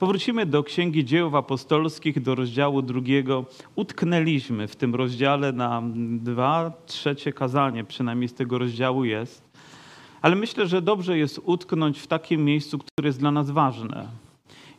Powrócimy do Księgi Dzieł Apostolskich, do rozdziału drugiego. Utknęliśmy w tym rozdziale na dwa trzecie kazanie, przynajmniej z tego rozdziału jest. Ale myślę, że dobrze jest utknąć w takim miejscu, które jest dla nas ważne.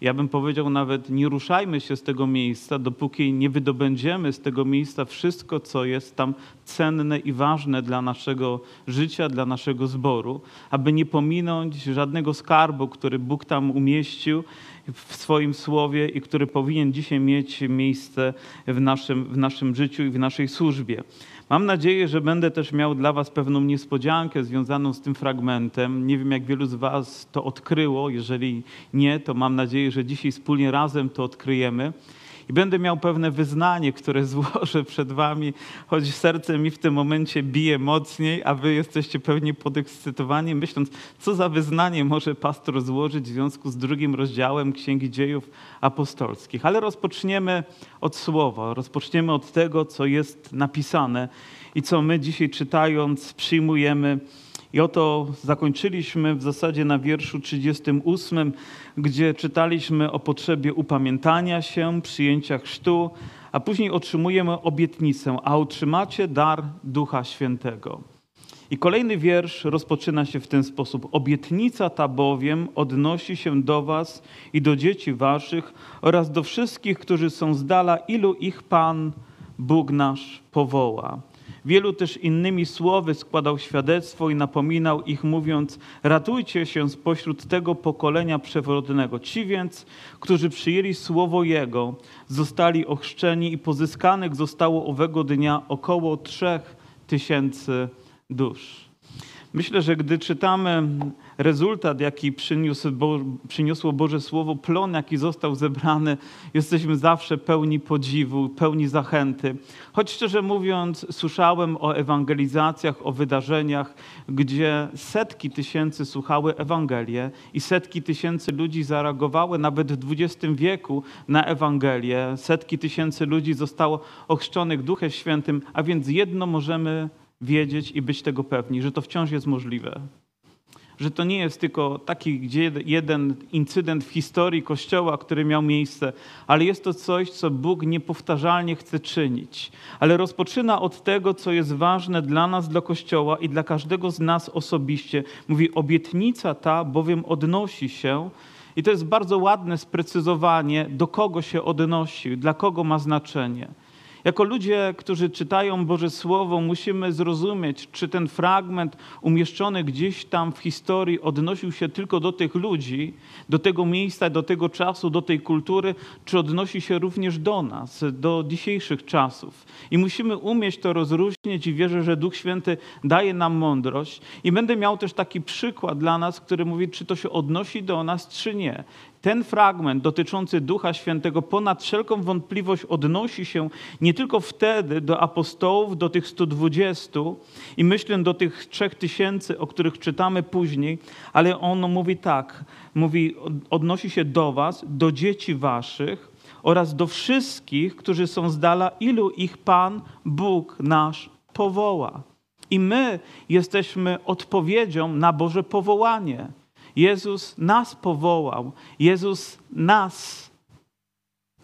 Ja bym powiedział nawet, nie ruszajmy się z tego miejsca, dopóki nie wydobędziemy z tego miejsca wszystko, co jest tam cenne i ważne dla naszego życia, dla naszego zboru, aby nie pominąć żadnego skarbu, który Bóg tam umieścił w swoim słowie i który powinien dzisiaj mieć miejsce w naszym, w naszym życiu i w naszej służbie. Mam nadzieję, że będę też miał dla Was pewną niespodziankę związaną z tym fragmentem. Nie wiem, jak wielu z Was to odkryło. Jeżeli nie, to mam nadzieję, że dzisiaj wspólnie razem to odkryjemy. I będę miał pewne wyznanie, które złożę przed Wami, choć serce mi w tym momencie bije mocniej, a Wy jesteście pewnie podekscytowani, myśląc, co za wyznanie może pastor złożyć w związku z drugim rozdziałem Księgi Dziejów Apostolskich. Ale rozpoczniemy od słowa, rozpoczniemy od tego, co jest napisane i co my dzisiaj czytając przyjmujemy i oto zakończyliśmy w zasadzie na wierszu 38, gdzie czytaliśmy o potrzebie upamiętania się, przyjęcia chrztu, a później otrzymujemy obietnicę, a otrzymacie dar Ducha Świętego. I kolejny wiersz rozpoczyna się w ten sposób. Obietnica ta bowiem odnosi się do was i do dzieci waszych oraz do wszystkich, którzy są z dala, ilu ich Pan, Bóg nasz, powoła. Wielu też innymi słowy składał świadectwo i napominał ich, mówiąc: Ratujcie się spośród tego pokolenia przewrotnego. Ci więc, którzy przyjęli słowo Jego, zostali ochrzczeni i pozyskanych zostało owego dnia około trzech tysięcy dusz. Myślę, że gdy czytamy rezultat, jaki przyniósł Bo, przyniosło Boże Słowo, plon, jaki został zebrany, jesteśmy zawsze pełni podziwu, pełni zachęty. Choć szczerze mówiąc, słyszałem o ewangelizacjach, o wydarzeniach, gdzie setki tysięcy słuchały Ewangelię i setki tysięcy ludzi zareagowały nawet w XX wieku na Ewangelię. Setki tysięcy ludzi zostało ochrzczonych Duchem Świętym, a więc jedno możemy wiedzieć i być tego pewni, że to wciąż jest możliwe. Że to nie jest tylko taki jeden incydent w historii Kościoła, który miał miejsce, ale jest to coś, co Bóg niepowtarzalnie chce czynić. Ale rozpoczyna od tego, co jest ważne dla nas, dla Kościoła i dla każdego z nas osobiście. Mówi, obietnica ta bowiem odnosi się i to jest bardzo ładne sprecyzowanie, do kogo się odnosi, dla kogo ma znaczenie. Jako ludzie, którzy czytają Boże Słowo, musimy zrozumieć, czy ten fragment umieszczony gdzieś tam w historii odnosił się tylko do tych ludzi, do tego miejsca, do tego czasu, do tej kultury, czy odnosi się również do nas, do dzisiejszych czasów. I musimy umieć to rozróżnić i wierzę, że Duch Święty daje nam mądrość. I będę miał też taki przykład dla nas, który mówi, czy to się odnosi do nas, czy nie ten fragment dotyczący Ducha Świętego ponad wszelką wątpliwość odnosi się nie tylko wtedy do apostołów, do tych 120 i myślę do tych 3000, o których czytamy później, ale on mówi tak, mówi, odnosi się do was, do dzieci waszych oraz do wszystkich, którzy są z dala, ilu ich Pan, Bóg nasz powoła. I my jesteśmy odpowiedzią na Boże powołanie. Jezus nas powołał, Jezus nas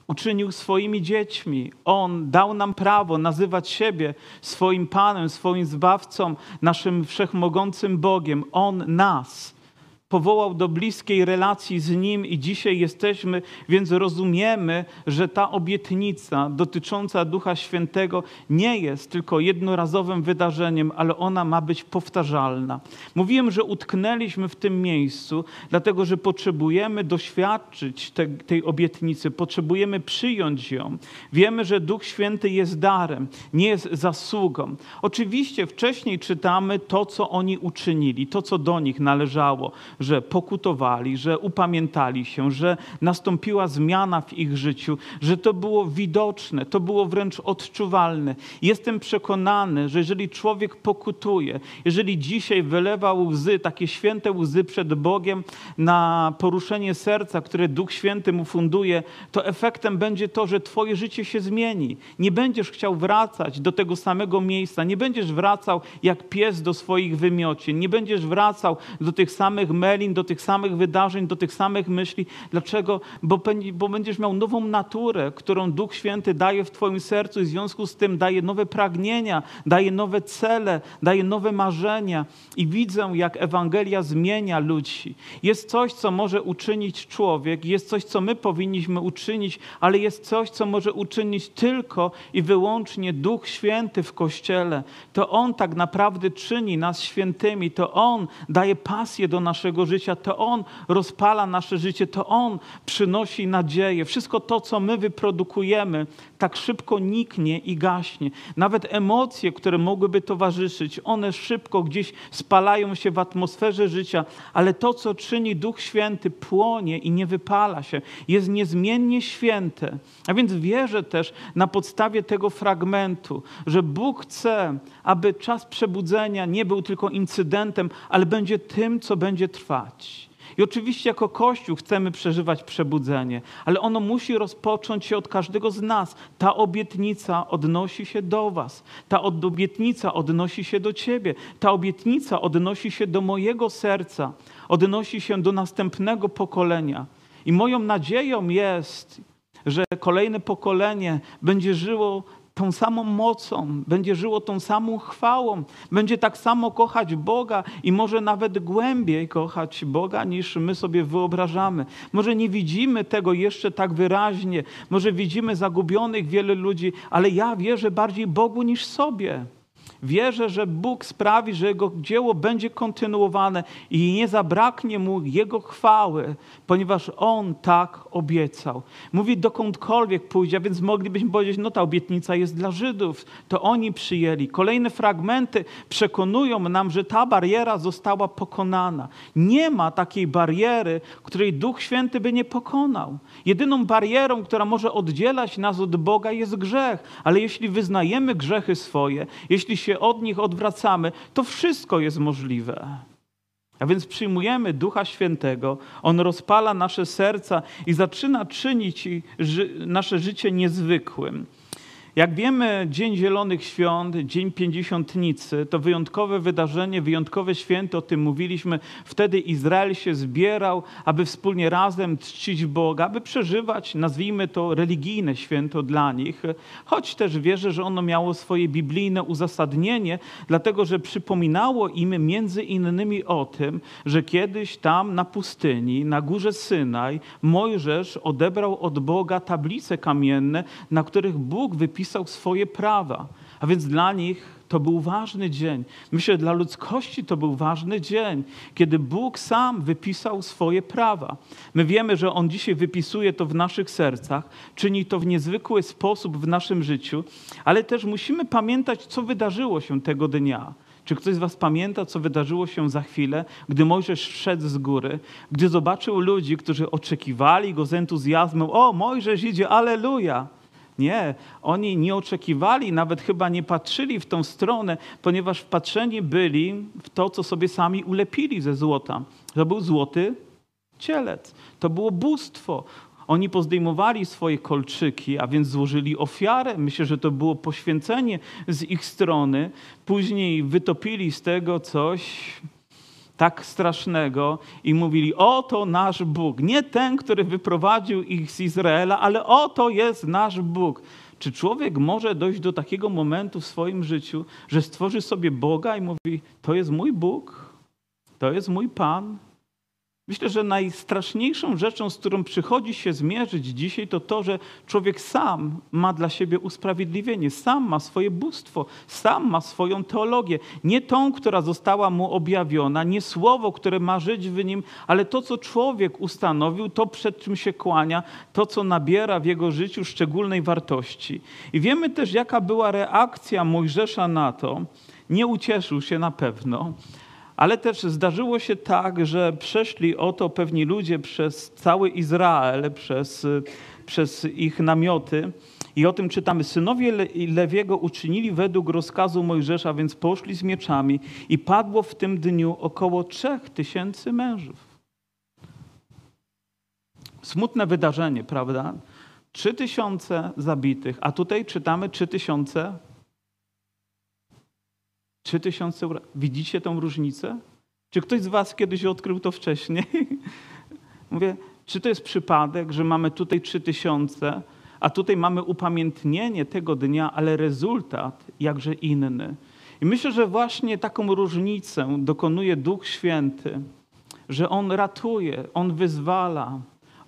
uczynił swoimi dziećmi. On dał nam prawo nazywać siebie swoim Panem, swoim Zbawcą, naszym wszechmogącym Bogiem. On nas powołał do bliskiej relacji z Nim i dzisiaj jesteśmy, więc rozumiemy, że ta obietnica dotycząca Ducha Świętego nie jest tylko jednorazowym wydarzeniem, ale ona ma być powtarzalna. Mówiłem, że utknęliśmy w tym miejscu, dlatego że potrzebujemy doświadczyć te, tej obietnicy, potrzebujemy przyjąć ją. Wiemy, że Duch Święty jest darem, nie jest zasługą. Oczywiście wcześniej czytamy to, co oni uczynili, to, co do nich należało że pokutowali, że upamiętali się, że nastąpiła zmiana w ich życiu, że to było widoczne, to było wręcz odczuwalne. Jestem przekonany, że jeżeli człowiek pokutuje, jeżeli dzisiaj wylewa łzy, takie święte łzy przed Bogiem na poruszenie serca, które Duch Święty mu funduje, to efektem będzie to, że Twoje życie się zmieni. Nie będziesz chciał wracać do tego samego miejsca, nie będziesz wracał jak pies do swoich wymiocin, nie będziesz wracał do tych samych metod, melin, do tych samych wydarzeń, do tych samych myśli. Dlaczego? Bo, bo będziesz miał nową naturę, którą Duch Święty daje w Twoim sercu i w związku z tym daje nowe pragnienia, daje nowe cele, daje nowe marzenia. I widzę, jak Ewangelia zmienia ludzi. Jest coś, co może uczynić człowiek, jest coś, co my powinniśmy uczynić, ale jest coś, co może uczynić tylko i wyłącznie Duch Święty w Kościele. To On tak naprawdę czyni nas świętymi, to On daje pasję do naszego życia, to On rozpala nasze życie, to On przynosi nadzieję. Wszystko to, co my wyprodukujemy, tak szybko niknie i gaśnie. Nawet emocje, które mogłyby towarzyszyć, one szybko gdzieś spalają się w atmosferze życia, ale to, co czyni Duch Święty, płonie i nie wypala się. Jest niezmiennie święte. A więc wierzę też na podstawie tego fragmentu, że Bóg chce, aby czas przebudzenia nie był tylko incydentem, ale będzie tym, co będzie trwać. I oczywiście jako Kościół chcemy przeżywać przebudzenie, ale ono musi rozpocząć się od każdego z nas. Ta obietnica odnosi się do Was. Ta obietnica odnosi się do Ciebie. Ta obietnica odnosi się do mojego serca. Odnosi się do następnego pokolenia. I moją nadzieją jest, że kolejne pokolenie będzie żyło tą samą mocą, będzie żyło tą samą chwałą, będzie tak samo kochać Boga i może nawet głębiej kochać Boga niż my sobie wyobrażamy. Może nie widzimy tego jeszcze tak wyraźnie, może widzimy zagubionych wiele ludzi, ale ja wierzę bardziej Bogu niż sobie. Wierzę, że Bóg sprawi, że Jego dzieło będzie kontynuowane i nie zabraknie Mu Jego chwały, ponieważ On tak obiecał. Mówi, dokądkolwiek pójdzie, a więc moglibyśmy powiedzieć, no ta obietnica jest dla Żydów, to oni przyjęli. Kolejne fragmenty przekonują nam, że ta bariera została pokonana. Nie ma takiej bariery, której Duch Święty by nie pokonał. Jedyną barierą, która może oddzielać nas od Boga jest grzech, ale jeśli wyznajemy grzechy swoje, jeśli się od nich odwracamy, to wszystko jest możliwe. A więc przyjmujemy Ducha Świętego, On rozpala nasze serca i zaczyna czynić nasze życie niezwykłym. Jak wiemy, Dzień Zielonych Świąt, Dzień Pięćdziesiątnicy to wyjątkowe wydarzenie, wyjątkowe święto, o tym mówiliśmy. Wtedy Izrael się zbierał, aby wspólnie razem czcić Boga, aby przeżywać, nazwijmy to, religijne święto dla nich. Choć też wierzę, że ono miało swoje biblijne uzasadnienie, dlatego że przypominało im między innymi o tym, że kiedyś tam na pustyni, na górze Synaj, Mojżesz odebrał od Boga tablice kamienne, na których Bóg wypisał napisał swoje prawa. A więc dla nich to był ważny dzień. Myślę, że dla ludzkości to był ważny dzień, kiedy Bóg sam wypisał swoje prawa. My wiemy, że On dzisiaj wypisuje to w naszych sercach, czyni to w niezwykły sposób w naszym życiu, ale też musimy pamiętać, co wydarzyło się tego dnia. Czy ktoś z Was pamięta, co wydarzyło się za chwilę, gdy Mojżesz szedł z góry, gdy zobaczył ludzi, którzy oczekiwali go z entuzjazmem: O, Mojżesz idzie, aleluja! Nie, oni nie oczekiwali, nawet chyba nie patrzyli w tą stronę, ponieważ wpatrzeni byli w to, co sobie sami ulepili ze złota. To był złoty cielec, to było bóstwo. Oni pozdejmowali swoje kolczyki, a więc złożyli ofiarę. Myślę, że to było poświęcenie z ich strony. Później wytopili z tego coś, tak strasznego i mówili: Oto nasz Bóg. Nie ten, który wyprowadził ich z Izraela, ale oto jest nasz Bóg. Czy człowiek może dojść do takiego momentu w swoim życiu, że stworzy sobie Boga i mówi: To jest mój Bóg, to jest mój Pan, Myślę, że najstraszniejszą rzeczą, z którą przychodzi się zmierzyć dzisiaj, to to, że człowiek sam ma dla siebie usprawiedliwienie, sam ma swoje bóstwo, sam ma swoją teologię. Nie tą, która została mu objawiona, nie słowo, które ma żyć w nim, ale to, co człowiek ustanowił, to przed czym się kłania, to, co nabiera w jego życiu szczególnej wartości. I wiemy też, jaka była reakcja Mojżesza na to. Nie ucieszył się na pewno ale też zdarzyło się tak, że przeszli oto pewni ludzie przez cały Izrael, przez, przez ich namioty. I o tym czytamy. Synowie Lewiego uczynili według rozkazu Mojżesza, więc poszli z mieczami i padło w tym dniu około trzech tysięcy mężów. Smutne wydarzenie, prawda? Trzy tysiące zabitych, a tutaj czytamy trzy tysiące 3000 euro. Widzicie tą różnicę? Czy ktoś z Was kiedyś odkrył to wcześniej? Mówię, czy to jest przypadek, że mamy tutaj trzy tysiące, a tutaj mamy upamiętnienie tego dnia, ale rezultat jakże inny. I myślę, że właśnie taką różnicę dokonuje Duch Święty, że On ratuje, On wyzwala,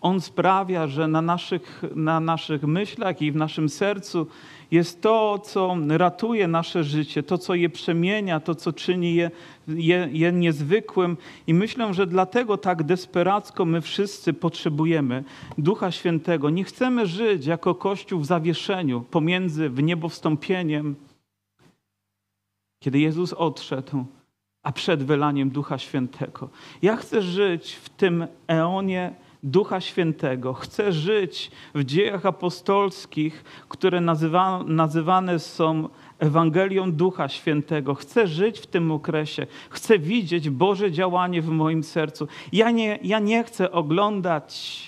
On sprawia, że na naszych, na naszych myślach i w naszym sercu jest to, co ratuje nasze życie, to, co je przemienia, to, co czyni je, je, je niezwykłym. I myślę, że dlatego tak desperacko my wszyscy potrzebujemy Ducha Świętego. Nie chcemy żyć jako Kościół w zawieszeniu pomiędzy w niebo wstąpieniem, kiedy Jezus odszedł, a przed wylaniem Ducha Świętego. Ja chcę żyć w tym eonie Ducha Świętego. Chcę żyć w dziejach apostolskich, które nazywa, nazywane są Ewangelią Ducha Świętego. Chcę żyć w tym okresie. Chcę widzieć Boże działanie w moim sercu. Ja nie, ja nie chcę oglądać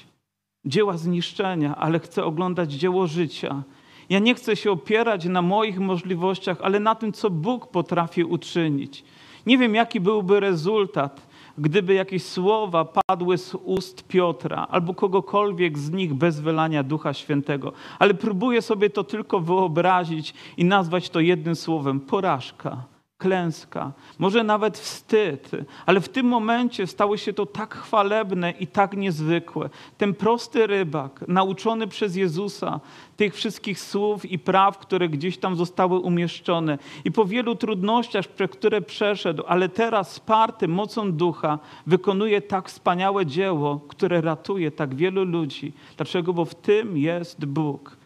dzieła zniszczenia, ale chcę oglądać dzieło życia. Ja nie chcę się opierać na moich możliwościach, ale na tym, co Bóg potrafi uczynić. Nie wiem, jaki byłby rezultat, gdyby jakieś słowa padły z ust Piotra albo kogokolwiek z nich bez wylania Ducha Świętego, ale próbuję sobie to tylko wyobrazić i nazwać to jednym słowem porażka klęska, może nawet wstyd, ale w tym momencie stało się to tak chwalebne i tak niezwykłe. Ten prosty rybak, nauczony przez Jezusa tych wszystkich słów i praw, które gdzieś tam zostały umieszczone, i po wielu trudnościach, przez które przeszedł, ale teraz sparty mocą ducha, wykonuje tak wspaniałe dzieło, które ratuje tak wielu ludzi. Dlaczego? Bo w tym jest Bóg.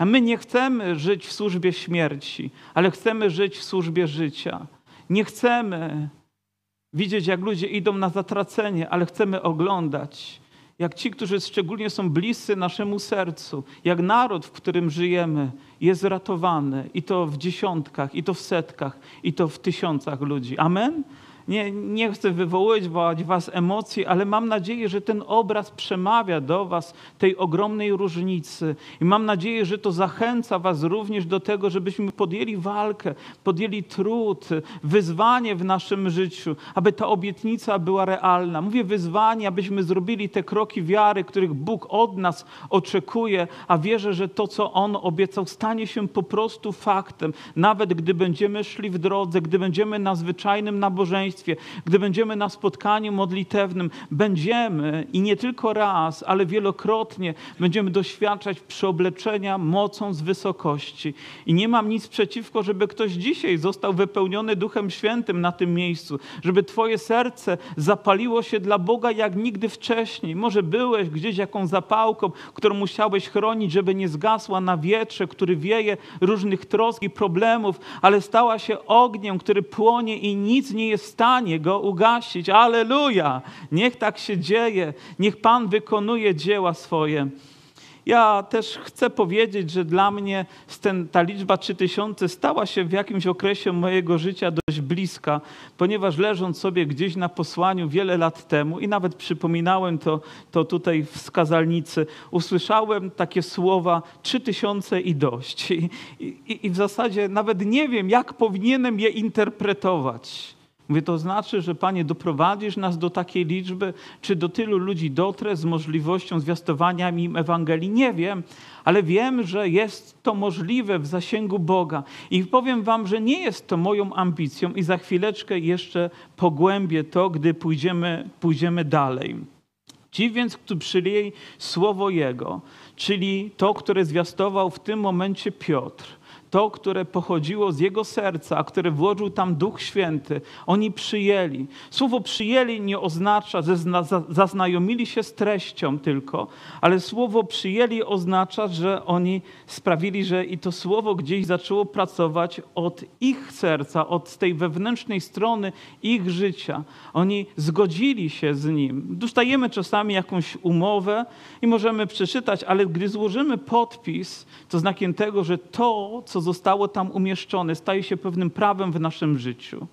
A my nie chcemy żyć w służbie śmierci, ale chcemy żyć w służbie życia. Nie chcemy widzieć, jak ludzie idą na zatracenie, ale chcemy oglądać, jak ci, którzy szczególnie są bliscy naszemu sercu, jak naród, w którym żyjemy, jest ratowany i to w dziesiątkach, i to w setkach, i to w tysiącach ludzi. Amen? Nie, nie chcę wywoływać was emocji, ale mam nadzieję, że ten obraz przemawia do was tej ogromnej różnicy. I mam nadzieję, że to zachęca was również do tego, żebyśmy podjęli walkę, podjęli trud, wyzwanie w naszym życiu, aby ta obietnica była realna. Mówię wyzwanie, abyśmy zrobili te kroki wiary, których Bóg od nas oczekuje, a wierzę, że to, co On obiecał, stanie się po prostu faktem. Nawet gdy będziemy szli w drodze, gdy będziemy na zwyczajnym nabożeństwie, gdy będziemy na spotkaniu modlitewnym, będziemy i nie tylko raz, ale wielokrotnie będziemy doświadczać przeobleczenia mocą z wysokości. I nie mam nic przeciwko, żeby ktoś dzisiaj został wypełniony Duchem Świętym na tym miejscu, żeby Twoje serce zapaliło się dla Boga jak nigdy wcześniej. Może byłeś gdzieś jakąś zapałką, którą musiałeś chronić, żeby nie zgasła na wietrze, który wieje różnych trosk i problemów, ale stała się ogniem, który płonie i nic nie jest w stanie stanie go ugasić. Aleluja! Niech tak się dzieje. Niech Pan wykonuje dzieła swoje. Ja też chcę powiedzieć, że dla mnie ten, ta liczba 3000 stała się w jakimś okresie mojego życia dość bliska, ponieważ leżąc sobie gdzieś na posłaniu wiele lat temu i nawet przypominałem to, to tutaj w skazalnicy, usłyszałem takie słowa 3000 i dość. I, i, I w zasadzie nawet nie wiem, jak powinienem je interpretować. Mówię, to znaczy, że Panie doprowadzisz nas do takiej liczby, czy do tylu ludzi dotrę z możliwością zwiastowania im Ewangelii? Nie wiem, ale wiem, że jest to możliwe w zasięgu Boga. I powiem Wam, że nie jest to moją ambicją i za chwileczkę jeszcze pogłębię to, gdy pójdziemy, pójdziemy dalej. Ci więc, którzy przyjęli słowo Jego, czyli to, które zwiastował w tym momencie Piotr, to, które pochodziło z jego serca, a które włożył tam Duch Święty, oni przyjęli. Słowo przyjęli nie oznacza, że zaznajomili się z treścią tylko, ale słowo przyjęli oznacza, że oni sprawili, że i to słowo gdzieś zaczęło pracować od ich serca, od tej wewnętrznej strony ich życia. Oni zgodzili się z nim. Dostajemy czasami jakąś umowę i możemy przeczytać, ale gdy złożymy podpis, to znakiem tego, że to, co zostało tam umieszczone, staje się pewnym prawem w naszym życiu.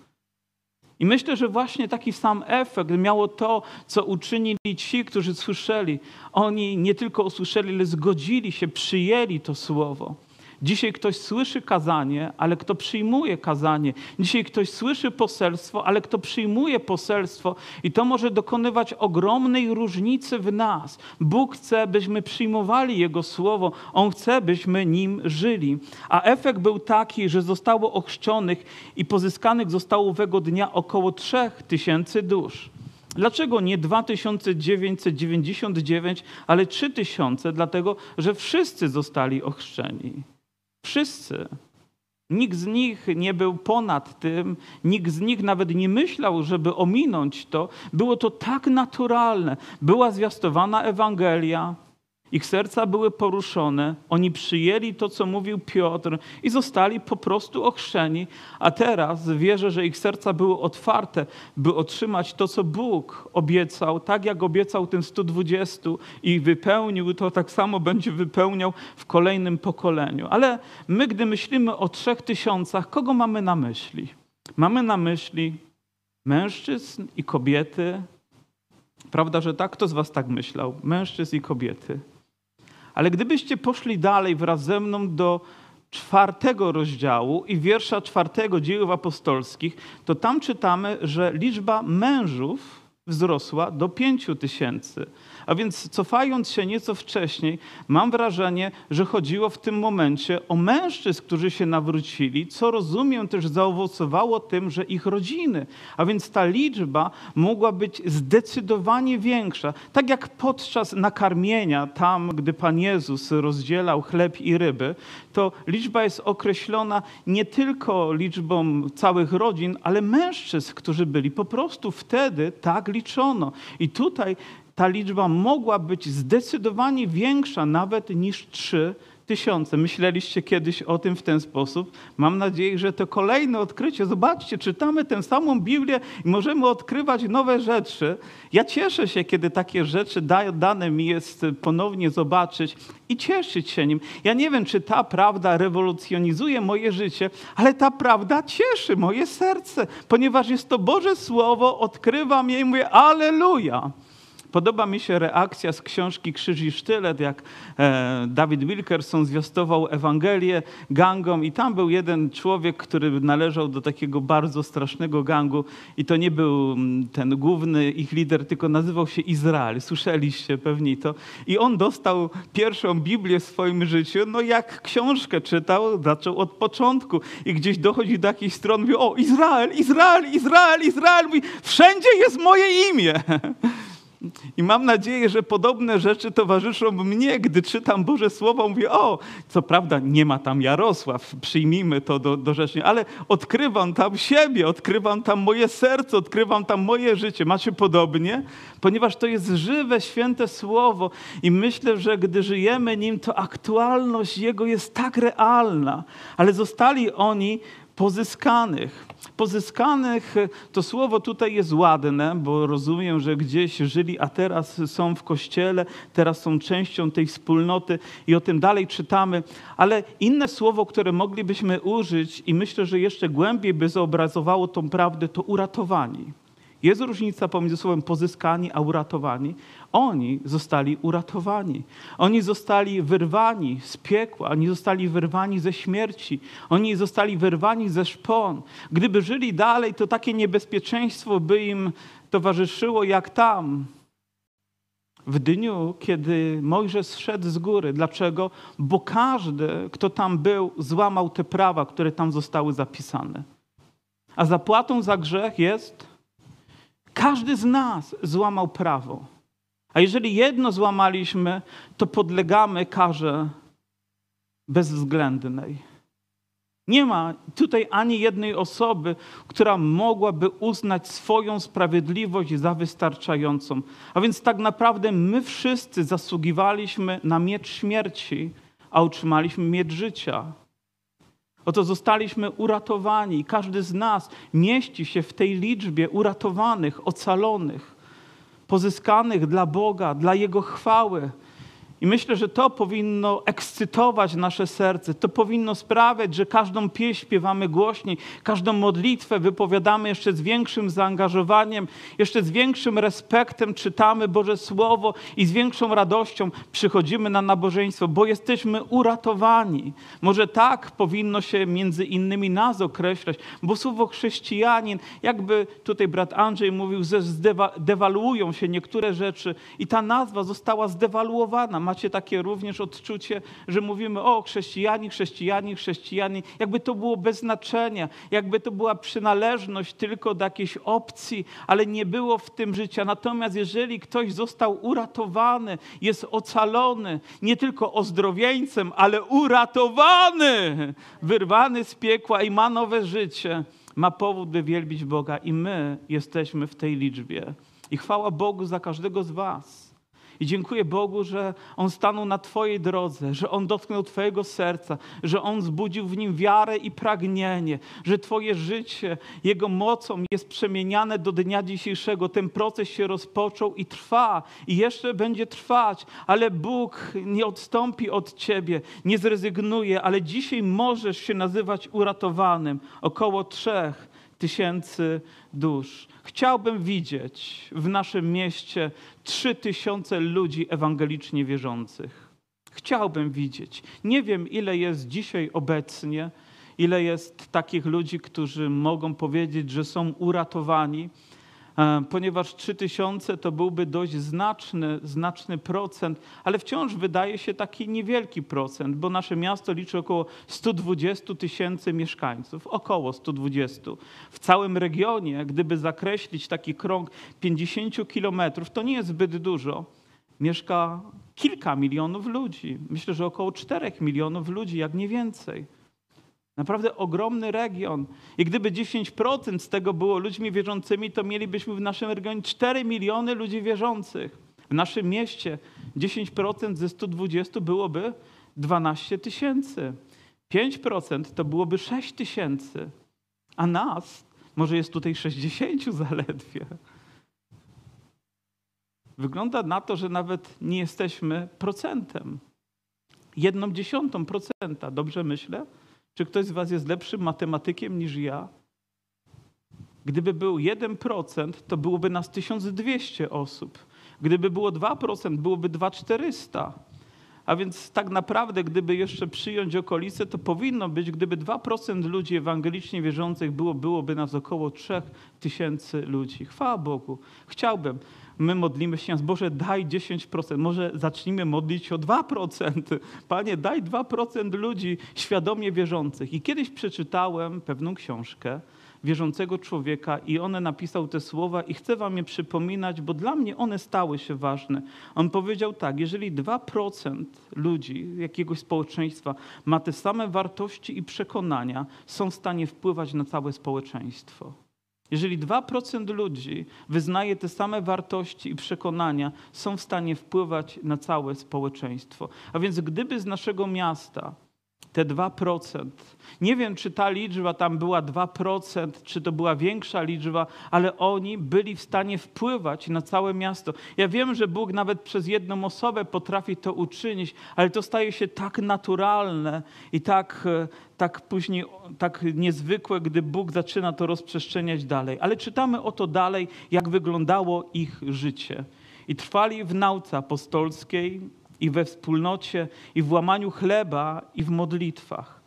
I myślę, że właśnie taki sam efekt miało to, co uczynili ci, którzy słyszeli. Oni nie tylko usłyszeli, ale zgodzili się, przyjęli to słowo. Dzisiaj ktoś słyszy kazanie, ale kto przyjmuje kazanie. Dzisiaj ktoś słyszy poselstwo, ale kto przyjmuje poselstwo. I to może dokonywać ogromnej różnicy w nas. Bóg chce, byśmy przyjmowali Jego słowo. On chce, byśmy nim żyli. A efekt był taki, że zostało ochrzczonych i pozyskanych zostało owego dnia około 3000 dusz. Dlaczego nie 2999, ale 3000? Dlatego, że wszyscy zostali ochrzczeni. Wszyscy. Nikt z nich nie był ponad tym, nikt z nich nawet nie myślał, żeby ominąć to. Było to tak naturalne. Była zwiastowana Ewangelia, ich serca były poruszone, oni przyjęli to, co mówił Piotr i zostali po prostu ochrzczeni. A teraz wierzę, że ich serca były otwarte, by otrzymać to, co Bóg obiecał, tak jak obiecał tym 120 i wypełnił, to tak samo będzie wypełniał w kolejnym pokoleniu. Ale my, gdy myślimy o trzech tysiącach, kogo mamy na myśli? Mamy na myśli mężczyzn i kobiety. Prawda, że tak? Kto z Was tak myślał? Mężczyzn i kobiety. Ale gdybyście poszli dalej wraz ze mną do czwartego rozdziału i wiersza czwartego dziejów apostolskich, to tam czytamy, że liczba mężów wzrosła do pięciu tysięcy. A więc cofając się nieco wcześniej, mam wrażenie, że chodziło w tym momencie o mężczyzn, którzy się nawrócili, co rozumiem też zaowocowało tym, że ich rodziny. A więc ta liczba mogła być zdecydowanie większa. Tak jak podczas nakarmienia, tam gdy Pan Jezus rozdzielał chleb i ryby, to liczba jest określona nie tylko liczbą całych rodzin, ale mężczyzn, którzy byli. Po prostu wtedy tak liczono. I tutaj ta liczba mogła być zdecydowanie większa nawet niż trzy tysiące. Myśleliście kiedyś o tym w ten sposób? Mam nadzieję, że to kolejne odkrycie. Zobaczcie, czytamy tę samą Biblię i możemy odkrywać nowe rzeczy. Ja cieszę się, kiedy takie rzeczy dane mi jest ponownie zobaczyć i cieszyć się nim. Ja nie wiem, czy ta prawda rewolucjonizuje moje życie, ale ta prawda cieszy moje serce, ponieważ jest to Boże Słowo, odkrywam je i mówię, aleluja. Podoba mi się reakcja z książki Krzyż i Sztylet, jak e, Dawid Wilkerson zwiastował Ewangelię gangom i tam był jeden człowiek, który należał do takiego bardzo strasznego gangu i to nie był mm, ten główny ich lider, tylko nazywał się Izrael. Słyszeliście pewnie to. I on dostał pierwszą Biblię w swoim życiu, no jak książkę czytał, zaczął od początku i gdzieś dochodzi do jakiejś strony, mówi, o Izrael, Izrael, Izrael, Izrael, mówi, wszędzie jest moje imię. I mam nadzieję, że podobne rzeczy towarzyszą mnie, gdy czytam Boże Słowo. Mówię, o, co prawda nie ma tam Jarosław, przyjmijmy to do, do ale odkrywam tam siebie, odkrywam tam moje serce, odkrywam tam moje życie. Macie podobnie? Ponieważ to jest żywe, święte Słowo i myślę, że gdy żyjemy nim, to aktualność Jego jest tak realna. Ale zostali oni pozyskanych. Pozyskanych to słowo tutaj jest ładne, bo rozumiem, że gdzieś żyli, a teraz są w kościele, teraz są częścią tej wspólnoty i o tym dalej czytamy. Ale inne słowo, które moglibyśmy użyć i myślę, że jeszcze głębiej by zobrazowało tą prawdę, to uratowani. Jest różnica pomiędzy słowem pozyskani a uratowani. Oni zostali uratowani. Oni zostali wyrwani z piekła, oni zostali wyrwani ze śmierci, oni zostali wyrwani ze szpon. Gdyby żyli dalej, to takie niebezpieczeństwo by im towarzyszyło jak tam. W dniu, kiedy Mojżesz szedł z góry. Dlaczego? Bo każdy, kto tam był, złamał te prawa, które tam zostały zapisane. A zapłatą za grzech jest każdy z nas złamał prawo. A jeżeli jedno złamaliśmy, to podlegamy karze bezwzględnej. Nie ma tutaj ani jednej osoby, która mogłaby uznać swoją sprawiedliwość za wystarczającą. A więc tak naprawdę my wszyscy zasługiwaliśmy na miecz śmierci, a otrzymaliśmy miecz życia. Oto zostaliśmy uratowani. Każdy z nas mieści się w tej liczbie uratowanych, ocalonych, pozyskanych dla Boga, dla Jego chwały. I myślę, że to powinno ekscytować nasze serce. To powinno sprawiać, że każdą pieśń śpiewamy głośniej, każdą modlitwę wypowiadamy jeszcze z większym zaangażowaniem, jeszcze z większym respektem czytamy Boże Słowo i z większą radością przychodzimy na nabożeństwo, bo jesteśmy uratowani. Może tak powinno się między innymi nas określać, bo słowo chrześcijanin, jakby tutaj brat Andrzej mówił, że zdewaluują się niektóre rzeczy i ta nazwa została zdewaluowana Macie takie również odczucie, że mówimy o chrześcijanie, chrześcijanie, chrześcijanie, jakby to było bez znaczenia, jakby to była przynależność tylko do jakiejś opcji, ale nie było w tym życia. Natomiast jeżeli ktoś został uratowany, jest ocalony, nie tylko ozdrowieńcem, ale uratowany, wyrwany z piekła i ma nowe życie, ma powód, by wielbić Boga i my jesteśmy w tej liczbie. I chwała Bogu za każdego z Was. I dziękuję Bogu, że On stanął na Twojej drodze, że On dotknął Twojego serca, że On zbudził w nim wiarę i pragnienie, że Twoje życie Jego mocą jest przemieniane do dnia dzisiejszego. Ten proces się rozpoczął i trwa, i jeszcze będzie trwać, ale Bóg nie odstąpi od Ciebie, nie zrezygnuje, ale dzisiaj możesz się nazywać uratowanym. Około trzech tysięcy dusz. Chciałbym widzieć w naszym mieście trzy tysiące ludzi ewangelicznie wierzących. Chciałbym widzieć. Nie wiem, ile jest dzisiaj obecnie, ile jest takich ludzi, którzy mogą powiedzieć, że są uratowani ponieważ 3000 to byłby dość znaczny, znaczny procent, ale wciąż wydaje się taki niewielki procent, bo nasze miasto liczy około 120 tysięcy mieszkańców, około 120. W całym regionie, gdyby zakreślić taki krąg 50 kilometrów, to nie jest zbyt dużo. Mieszka kilka milionów ludzi. Myślę, że około 4 milionów ludzi, jak nie więcej. Naprawdę ogromny region. I gdyby 10% z tego było ludźmi wierzącymi, to mielibyśmy w naszym regionie 4 miliony ludzi wierzących. W naszym mieście 10% ze 120 byłoby 12 tysięcy. 5% to byłoby 6 tysięcy. A nas może jest tutaj 60 zaledwie. Wygląda na to, że nawet nie jesteśmy procentem. Jedną dziesiątą procenta, dobrze myślę? Czy ktoś z Was jest lepszym matematykiem niż ja? Gdyby był 1%, to byłoby nas 1200 osób. Gdyby było 2%, byłoby 2400. A więc tak naprawdę, gdyby jeszcze przyjąć okolice, to powinno być, gdyby 2% ludzi ewangelicznie wierzących było, byłoby nas około 3000 ludzi. Chwała Bogu. Chciałbym, my modlimy się, Boże, daj 10%, może zacznijmy modlić o 2%. Panie, daj 2% ludzi świadomie wierzących. I kiedyś przeczytałem pewną książkę wierzącego człowieka i on napisał te słowa i chcę wam je przypominać, bo dla mnie one stały się ważne. On powiedział tak, jeżeli 2% ludzi jakiegoś społeczeństwa ma te same wartości i przekonania, są w stanie wpływać na całe społeczeństwo. Jeżeli 2% ludzi wyznaje te same wartości i przekonania, są w stanie wpływać na całe społeczeństwo. A więc gdyby z naszego miasta te 2%. Nie wiem, czy ta liczba tam była 2%, czy to była większa liczba, ale oni byli w stanie wpływać na całe miasto. Ja wiem, że Bóg nawet przez jedną osobę potrafi to uczynić, ale to staje się tak naturalne i tak, e, tak później tak niezwykłe, gdy Bóg zaczyna to rozprzestrzeniać dalej. Ale czytamy o to dalej, jak wyglądało ich życie. I trwali w nauce apostolskiej, i we wspólnocie, i w łamaniu chleba, i w modlitwach.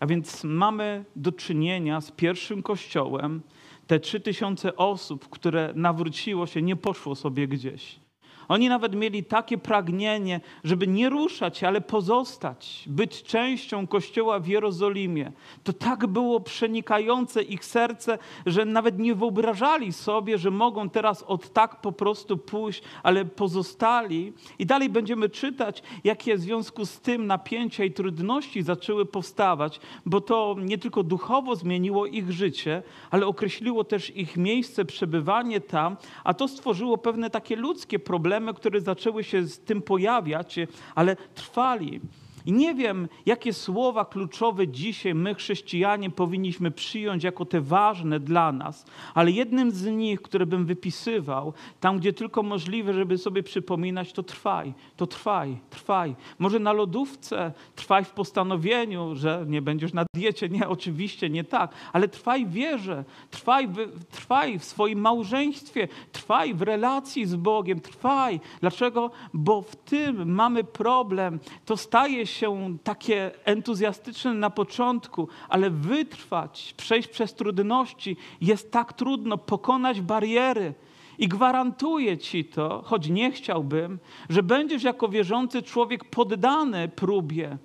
A więc mamy do czynienia z pierwszym kościołem. Te trzy tysiące osób, które nawróciło się, nie poszło sobie gdzieś. Oni nawet mieli takie pragnienie, żeby nie ruszać, ale pozostać, być częścią Kościoła w Jerozolimie. To tak było przenikające ich serce, że nawet nie wyobrażali sobie, że mogą teraz od tak po prostu pójść, ale pozostali. I dalej będziemy czytać, jakie w związku z tym napięcia i trudności zaczęły powstawać, bo to nie tylko duchowo zmieniło ich życie, ale określiło też ich miejsce, przebywanie tam, a to stworzyło pewne takie ludzkie problemy, problemy, które zaczęły się z tym pojawiać, ale trwali. I nie wiem, jakie słowa kluczowe dzisiaj my, chrześcijanie, powinniśmy przyjąć jako te ważne dla nas, ale jednym z nich, które bym wypisywał, tam gdzie tylko możliwe, żeby sobie przypominać, to trwaj, to trwaj, trwaj. Może na lodówce trwaj w postanowieniu, że nie będziesz na diecie. Nie, oczywiście nie tak, ale trwaj w wierze, trwaj w, trwaj w swoim małżeństwie, trwaj w relacji z Bogiem, trwaj. Dlaczego? Bo w tym mamy problem. To staje się takie entuzjastyczne na początku, ale wytrwać, przejść przez trudności jest tak trudno, pokonać bariery. I gwarantuję ci to, choć nie chciałbym, że będziesz jako wierzący człowiek poddany próbie.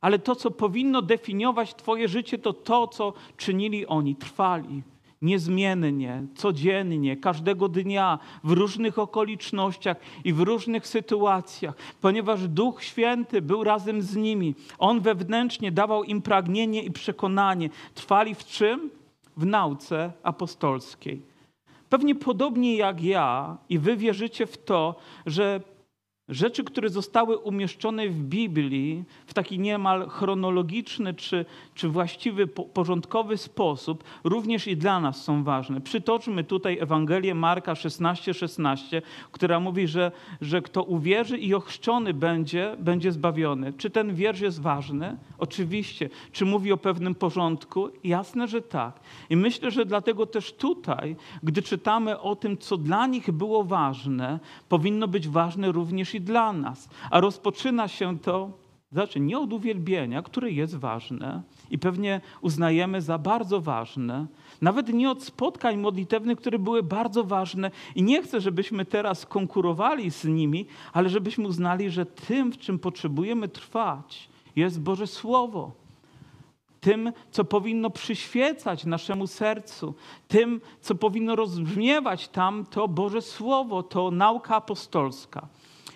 Ale to, co powinno definiować Twoje życie, to to, co czynili oni, trwali niezmiennie, codziennie, każdego dnia, w różnych okolicznościach i w różnych sytuacjach, ponieważ Duch Święty był razem z nimi. On wewnętrznie dawał im pragnienie i przekonanie. Trwali w czym? W nauce apostolskiej. Pewnie podobnie jak ja i wy wierzycie w to, że Rzeczy, które zostały umieszczone w Biblii w taki niemal chronologiczny czy, czy właściwy, porządkowy sposób, również i dla nas są ważne. Przytoczmy tutaj Ewangelię Marka 16:16, 16, która mówi, że, że kto uwierzy i ochrzczony będzie, będzie zbawiony. Czy ten wiersz jest ważny? Oczywiście. Czy mówi o pewnym porządku? Jasne, że tak. I myślę, że dlatego też tutaj, gdy czytamy o tym, co dla nich było ważne, powinno być ważne również i dla nas. A rozpoczyna się to, znaczy nie od uwielbienia, które jest ważne i pewnie uznajemy za bardzo ważne, nawet nie od spotkań modlitewnych, które były bardzo ważne i nie chcę, żebyśmy teraz konkurowali z nimi, ale żebyśmy uznali, że tym, w czym potrzebujemy trwać, jest Boże Słowo tym, co powinno przyświecać naszemu sercu, tym, co powinno rozbrzmiewać tam, to Boże Słowo, to nauka apostolska.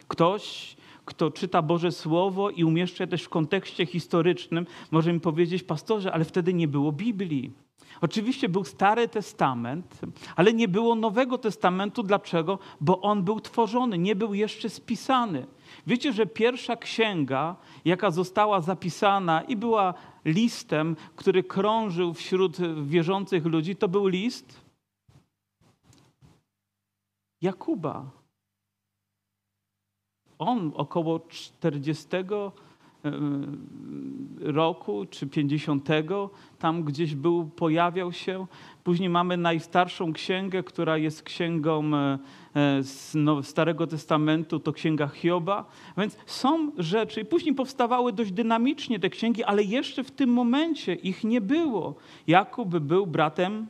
Ktoś, kto czyta Boże Słowo i umieszcza też w kontekście historycznym, może mi powiedzieć, pastorze, ale wtedy nie było Biblii. Oczywiście był Stary Testament, ale nie było Nowego Testamentu. Dlaczego? Bo on był tworzony, nie był jeszcze spisany. Wiecie, że pierwsza księga, jaka została zapisana i była listem, który krążył wśród wierzących ludzi, to był list Jakuba on około 40 e, roku czy 50 tam gdzieś był, pojawiał się. Później mamy najstarszą księgę, która jest księgą e, e, z Starego Testamentu, to księga Hioba. Więc są rzeczy, później powstawały dość dynamicznie te księgi, ale jeszcze w tym momencie ich nie było. Jakub był bratem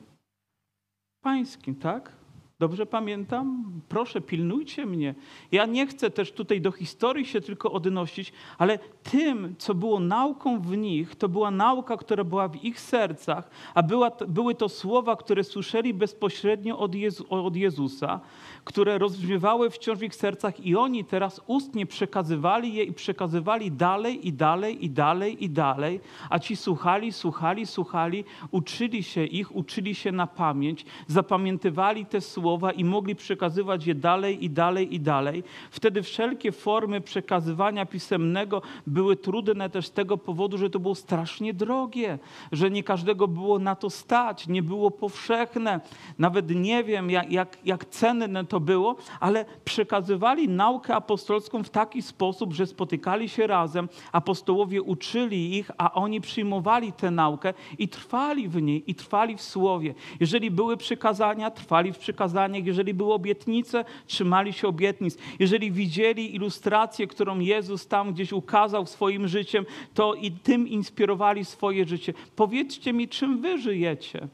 pańskim, tak? Dobrze pamiętam? Proszę, pilnujcie mnie. Ja nie chcę też tutaj do historii się tylko odnosić, ale tym, co było nauką w nich, to była nauka, która była w ich sercach, a była, były to słowa, które słyszeli bezpośrednio od, Jezu, od Jezusa, które rozbrzmiewały wciąż w ich sercach i oni teraz ustnie przekazywali je i przekazywali dalej i dalej i dalej i dalej, a ci słuchali, słuchali, słuchali, uczyli się ich, uczyli się na pamięć, zapamiętywali te słowa i mogli przekazywać je dalej i dalej i dalej. Wtedy wszelkie formy przekazywania pisemnego były trudne też z tego powodu, że to było strasznie drogie, że nie każdego było na to stać, nie było powszechne. Nawet nie wiem, jak, jak, jak cenne to było, ale przekazywali naukę apostolską w taki sposób, że spotykali się razem, apostołowie uczyli ich, a oni przyjmowali tę naukę i trwali w niej, i trwali w słowie. Jeżeli były przykazania, trwali w przykazaniach, jeżeli były obietnice, trzymali się obietnic. Jeżeli widzieli ilustrację, którą Jezus tam gdzieś ukazał swoim życiem, to i tym inspirowali swoje życie. Powiedzcie mi, czym wy żyjecie?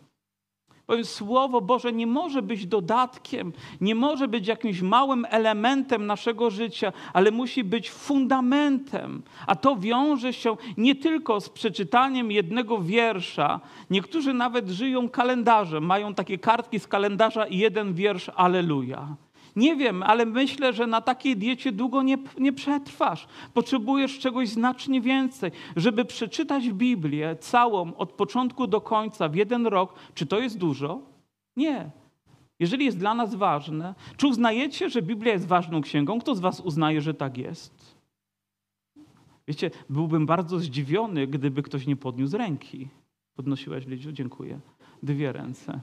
Powiem, Słowo Boże nie może być dodatkiem, nie może być jakimś małym elementem naszego życia, ale musi być fundamentem. A to wiąże się nie tylko z przeczytaniem jednego wiersza. Niektórzy nawet żyją kalendarzem, mają takie kartki z kalendarza i jeden wiersz, Aleluja. Nie wiem, ale myślę, że na takiej diecie długo nie, nie przetrwasz. Potrzebujesz czegoś znacznie więcej. Żeby przeczytać Biblię całą od początku do końca w jeden rok, czy to jest dużo? Nie. Jeżeli jest dla nas ważne, czy uznajecie, że Biblia jest ważną księgą? Kto z Was uznaje, że tak jest? Wiecie, byłbym bardzo zdziwiony, gdyby ktoś nie podniósł ręki. Podnosiłaś, Lidziu? Dziękuję. Dwie ręce.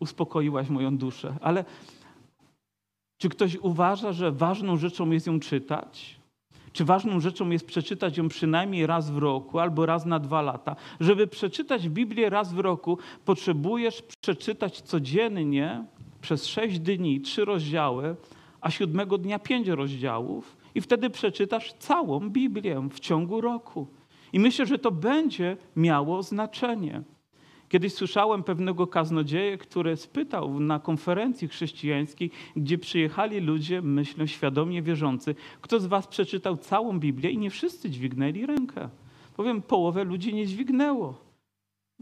Uspokoiłaś moją duszę. Ale czy ktoś uważa, że ważną rzeczą jest ją czytać? Czy ważną rzeczą jest przeczytać ją przynajmniej raz w roku albo raz na dwa lata? Żeby przeczytać Biblię raz w roku, potrzebujesz przeczytać codziennie przez sześć dni trzy rozdziały, a siódmego dnia pięć rozdziałów, i wtedy przeczytasz całą Biblię w ciągu roku. I myślę, że to będzie miało znaczenie. Kiedyś słyszałem pewnego kaznodzieja, który spytał na konferencji chrześcijańskiej, gdzie przyjechali ludzie, myślę, świadomie wierzący, kto z was przeczytał całą Biblię i nie wszyscy dźwignęli rękę. Powiem, połowę ludzi nie dźwignęło.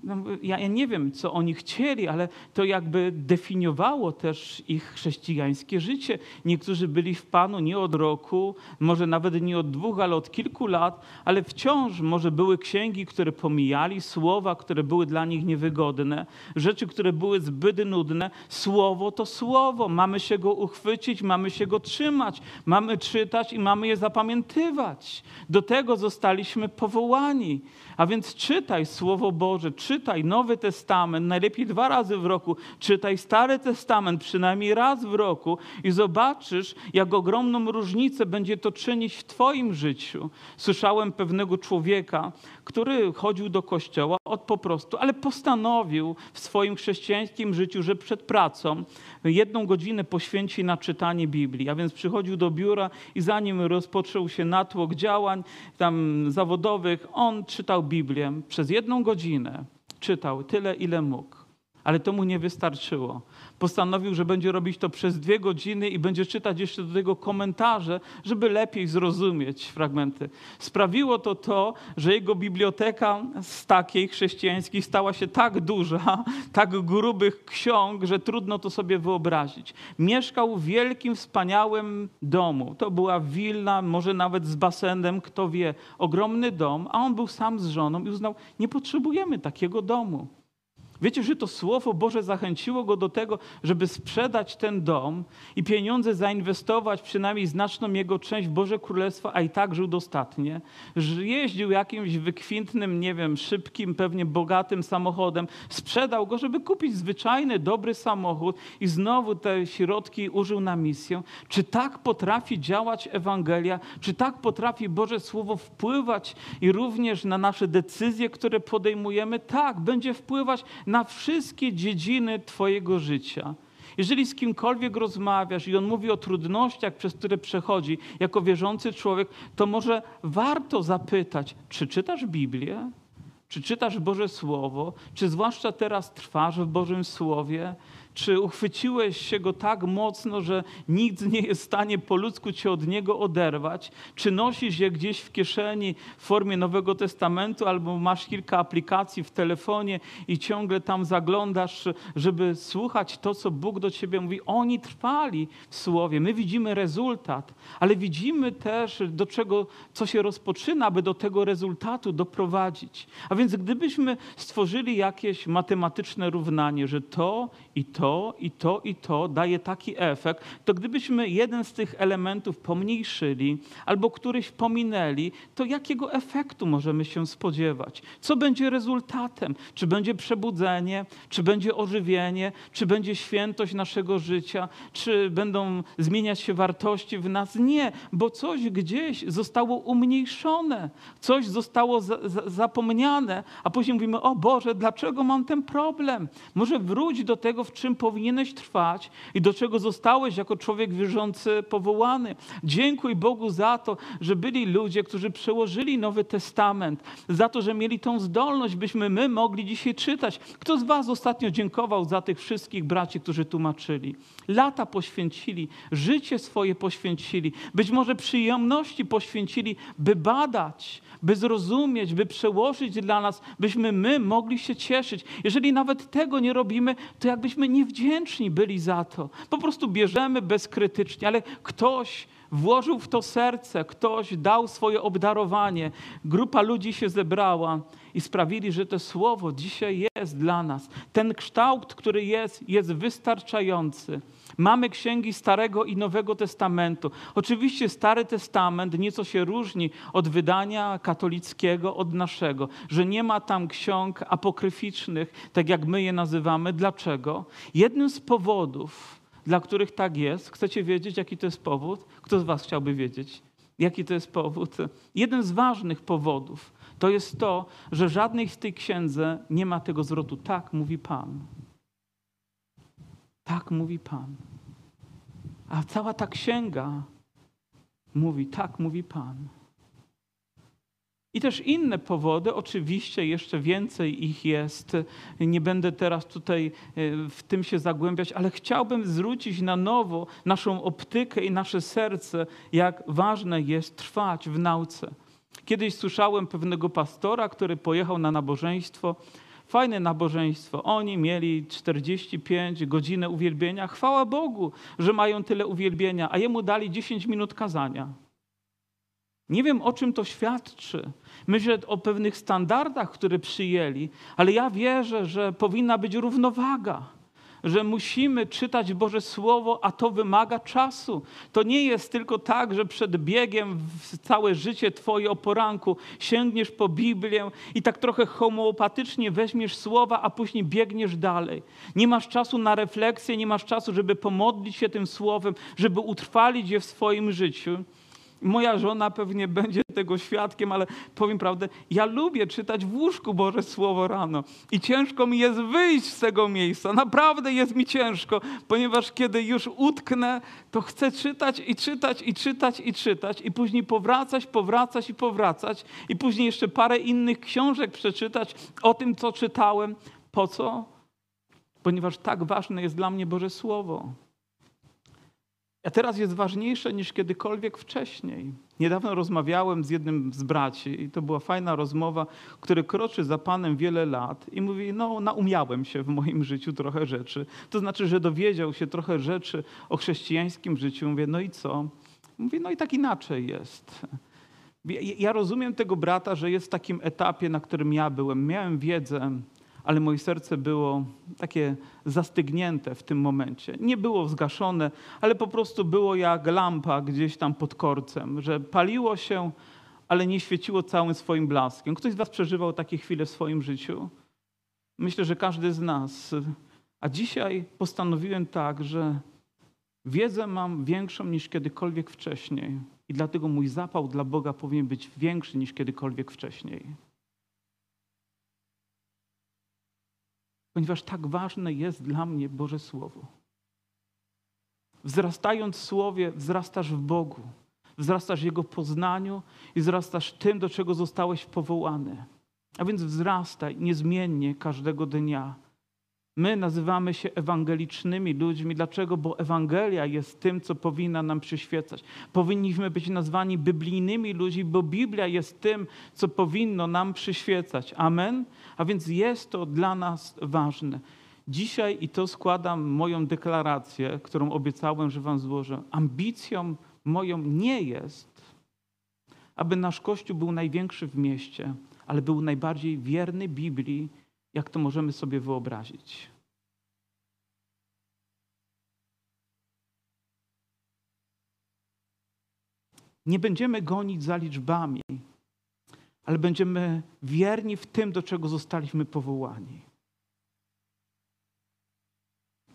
No, ja, ja, nie wiem, co oni chcieli, ale to jakby definiowało też ich chrześcijańskie życie. Niektórzy byli w Panu nie od roku, może nawet nie od dwóch, ale od kilku lat, ale wciąż może były księgi, które pomijali, słowa, które były dla nich niewygodne, rzeczy, które były zbyt nudne. Słowo to słowo, mamy się go uchwycić, mamy się go trzymać, mamy czytać i mamy je zapamiętywać. Do tego zostaliśmy powołani. A więc czytaj Słowo Boże, czytaj Nowy Testament, najlepiej dwa razy w roku, czytaj Stary Testament przynajmniej raz w roku i zobaczysz, jak ogromną różnicę będzie to czynić w Twoim życiu. Słyszałem pewnego człowieka, który chodził do kościoła od po prostu, ale postanowił w swoim chrześcijańskim życiu, że przed pracą jedną godzinę poświęci na czytanie Biblii. A więc przychodził do biura i zanim rozpoczął się natłok działań tam zawodowych, on czytał Biblię przez jedną godzinę. Czytał tyle, ile mógł. Ale to mu nie wystarczyło postanowił, że będzie robić to przez dwie godziny i będzie czytać jeszcze do tego komentarze, żeby lepiej zrozumieć fragmenty. Sprawiło to to, że jego biblioteka z takiej chrześcijańskiej stała się tak duża, tak grubych ksiąg, że trudno to sobie wyobrazić. Mieszkał w wielkim, wspaniałym domu. To była willa, może nawet z basenem, kto wie, ogromny dom, a on był sam z żoną i uznał, nie potrzebujemy takiego domu. Wiecie, że to Słowo Boże zachęciło go do tego, żeby sprzedać ten dom i pieniądze zainwestować, przynajmniej znaczną jego część w Boże Królestwo, a i tak żył dostatnie. Jeździł jakimś wykwintnym, nie wiem, szybkim, pewnie bogatym samochodem, sprzedał go, żeby kupić zwyczajny, dobry samochód i znowu te środki użył na misję. Czy tak potrafi działać Ewangelia? Czy tak potrafi Boże Słowo wpływać i również na nasze decyzje, które podejmujemy? Tak, będzie wpływać na wszystkie dziedziny Twojego życia. Jeżeli z kimkolwiek rozmawiasz i on mówi o trudnościach, przez które przechodzi jako wierzący człowiek, to może warto zapytać, czy czytasz Biblię? Czy czytasz Boże Słowo? Czy zwłaszcza teraz trwasz w Bożym Słowie? Czy uchwyciłeś się go tak mocno, że nikt nie jest w stanie po ludzku cię od niego oderwać? Czy nosisz je gdzieś w kieszeni w formie Nowego Testamentu, albo masz kilka aplikacji w telefonie i ciągle tam zaglądasz, żeby słuchać to, co Bóg do ciebie mówi? Oni trwali w słowie. My widzimy rezultat, ale widzimy też, do czego, co się rozpoczyna, aby do tego rezultatu doprowadzić. A więc gdybyśmy stworzyli jakieś matematyczne równanie, że to i to, i to, i to daje taki efekt, to gdybyśmy jeden z tych elementów pomniejszyli albo któryś pominęli, to jakiego efektu możemy się spodziewać? Co będzie rezultatem? Czy będzie przebudzenie, czy będzie ożywienie, czy będzie świętość naszego życia, czy będą zmieniać się wartości w nas? Nie, bo coś gdzieś zostało umniejszone, coś zostało za, za, zapomniane, a później mówimy: O Boże, dlaczego mam ten problem? Może wróć do tego, w czym powinieneś trwać i do czego zostałeś jako człowiek wierzący powołany. Dziękuj Bogu za to, że byli ludzie, którzy przełożyli Nowy Testament, za to, że mieli tą zdolność, byśmy my mogli dzisiaj czytać. Kto z Was ostatnio dziękował za tych wszystkich braci, którzy tłumaczyli? Lata poświęcili, życie swoje poświęcili, być może przyjemności poświęcili, by badać, by zrozumieć, by przełożyć dla nas, byśmy my mogli się cieszyć. Jeżeli nawet tego nie robimy, to jakbyśmy niewdzięczni byli za to. Po prostu bierzemy bezkrytycznie, ale ktoś włożył w to serce, ktoś dał swoje obdarowanie, grupa ludzi się zebrała i sprawili, że to słowo dzisiaj jest dla nas. Ten kształt, który jest, jest wystarczający. Mamy księgi Starego i Nowego Testamentu. Oczywiście Stary Testament nieco się różni od wydania katolickiego, od naszego, że nie ma tam ksiąg apokryficznych, tak jak my je nazywamy. Dlaczego? Jednym z powodów, dla których tak jest, chcecie wiedzieć, jaki to jest powód? Kto z Was chciałby wiedzieć? Jaki to jest powód? Jeden z ważnych powodów to jest to, że żadnej w tej księdze nie ma tego zwrotu. Tak mówi Pan. Tak mówi Pan. A cała ta księga mówi, tak mówi Pan. I też inne powody, oczywiście jeszcze więcej ich jest. Nie będę teraz tutaj e, w tym się zagłębiać, ale chciałbym zwrócić na nowo naszą optykę i nasze serce, jak ważne jest trwać w nauce. Kiedyś słyszałem pewnego pastora, który pojechał na nabożeństwo. Fajne nabożeństwo. Oni mieli 45 godzin uwielbienia. Chwała Bogu, że mają tyle uwielbienia, a jemu dali 10 minut kazania. Nie wiem, o czym to świadczy. Myślę o pewnych standardach, które przyjęli, ale ja wierzę, że powinna być równowaga że musimy czytać Boże Słowo, a to wymaga czasu. To nie jest tylko tak, że przed biegiem w całe życie Twoje o poranku sięgniesz po Biblię i tak trochę homeopatycznie weźmiesz słowa, a później biegniesz dalej. Nie masz czasu na refleksję, nie masz czasu, żeby pomodlić się tym słowem, żeby utrwalić je w swoim życiu. Moja żona pewnie będzie tego świadkiem, ale powiem prawdę, ja lubię czytać w łóżku Boże Słowo rano i ciężko mi jest wyjść z tego miejsca. Naprawdę jest mi ciężko, ponieważ kiedy już utknę, to chcę czytać i czytać i czytać i czytać i później powracać, powracać i powracać i później jeszcze parę innych książek przeczytać o tym, co czytałem. Po co? Ponieważ tak ważne jest dla mnie Boże Słowo. A teraz jest ważniejsze niż kiedykolwiek wcześniej. Niedawno rozmawiałem z jednym z braci i to była fajna rozmowa, który kroczy za Panem wiele lat i mówi, no naumiałem się w moim życiu trochę rzeczy. To znaczy, że dowiedział się trochę rzeczy o chrześcijańskim życiu. Mówię, no i co? Mówi, no i tak inaczej jest. Ja rozumiem tego brata, że jest w takim etapie, na którym ja byłem. Miałem wiedzę, ale moje serce było takie zastygnięte w tym momencie. Nie było zgaszone, ale po prostu było jak lampa gdzieś tam pod korcem, że paliło się, ale nie świeciło całym swoim blaskiem. Ktoś z Was przeżywał takie chwile w swoim życiu? Myślę, że każdy z nas. A dzisiaj postanowiłem tak, że wiedzę mam większą niż kiedykolwiek wcześniej. I dlatego mój zapał dla Boga powinien być większy niż kiedykolwiek wcześniej. Ponieważ tak ważne jest dla mnie Boże Słowo. Wzrastając w Słowie, wzrastasz w Bogu, wzrastasz w Jego poznaniu i wzrastasz tym, do czego zostałeś powołany. A więc wzrastaj niezmiennie każdego dnia My nazywamy się ewangelicznymi ludźmi. Dlaczego? Bo Ewangelia jest tym, co powinna nam przyświecać. Powinniśmy być nazwani biblijnymi ludźmi, bo Biblia jest tym, co powinno nam przyświecać. Amen? A więc jest to dla nas ważne. Dzisiaj, i to składam moją deklarację, którą obiecałem, że Wam złożę, ambicją moją nie jest, aby nasz Kościół był największy w mieście, ale był najbardziej wierny Biblii jak to możemy sobie wyobrazić. Nie będziemy gonić za liczbami, ale będziemy wierni w tym, do czego zostaliśmy powołani.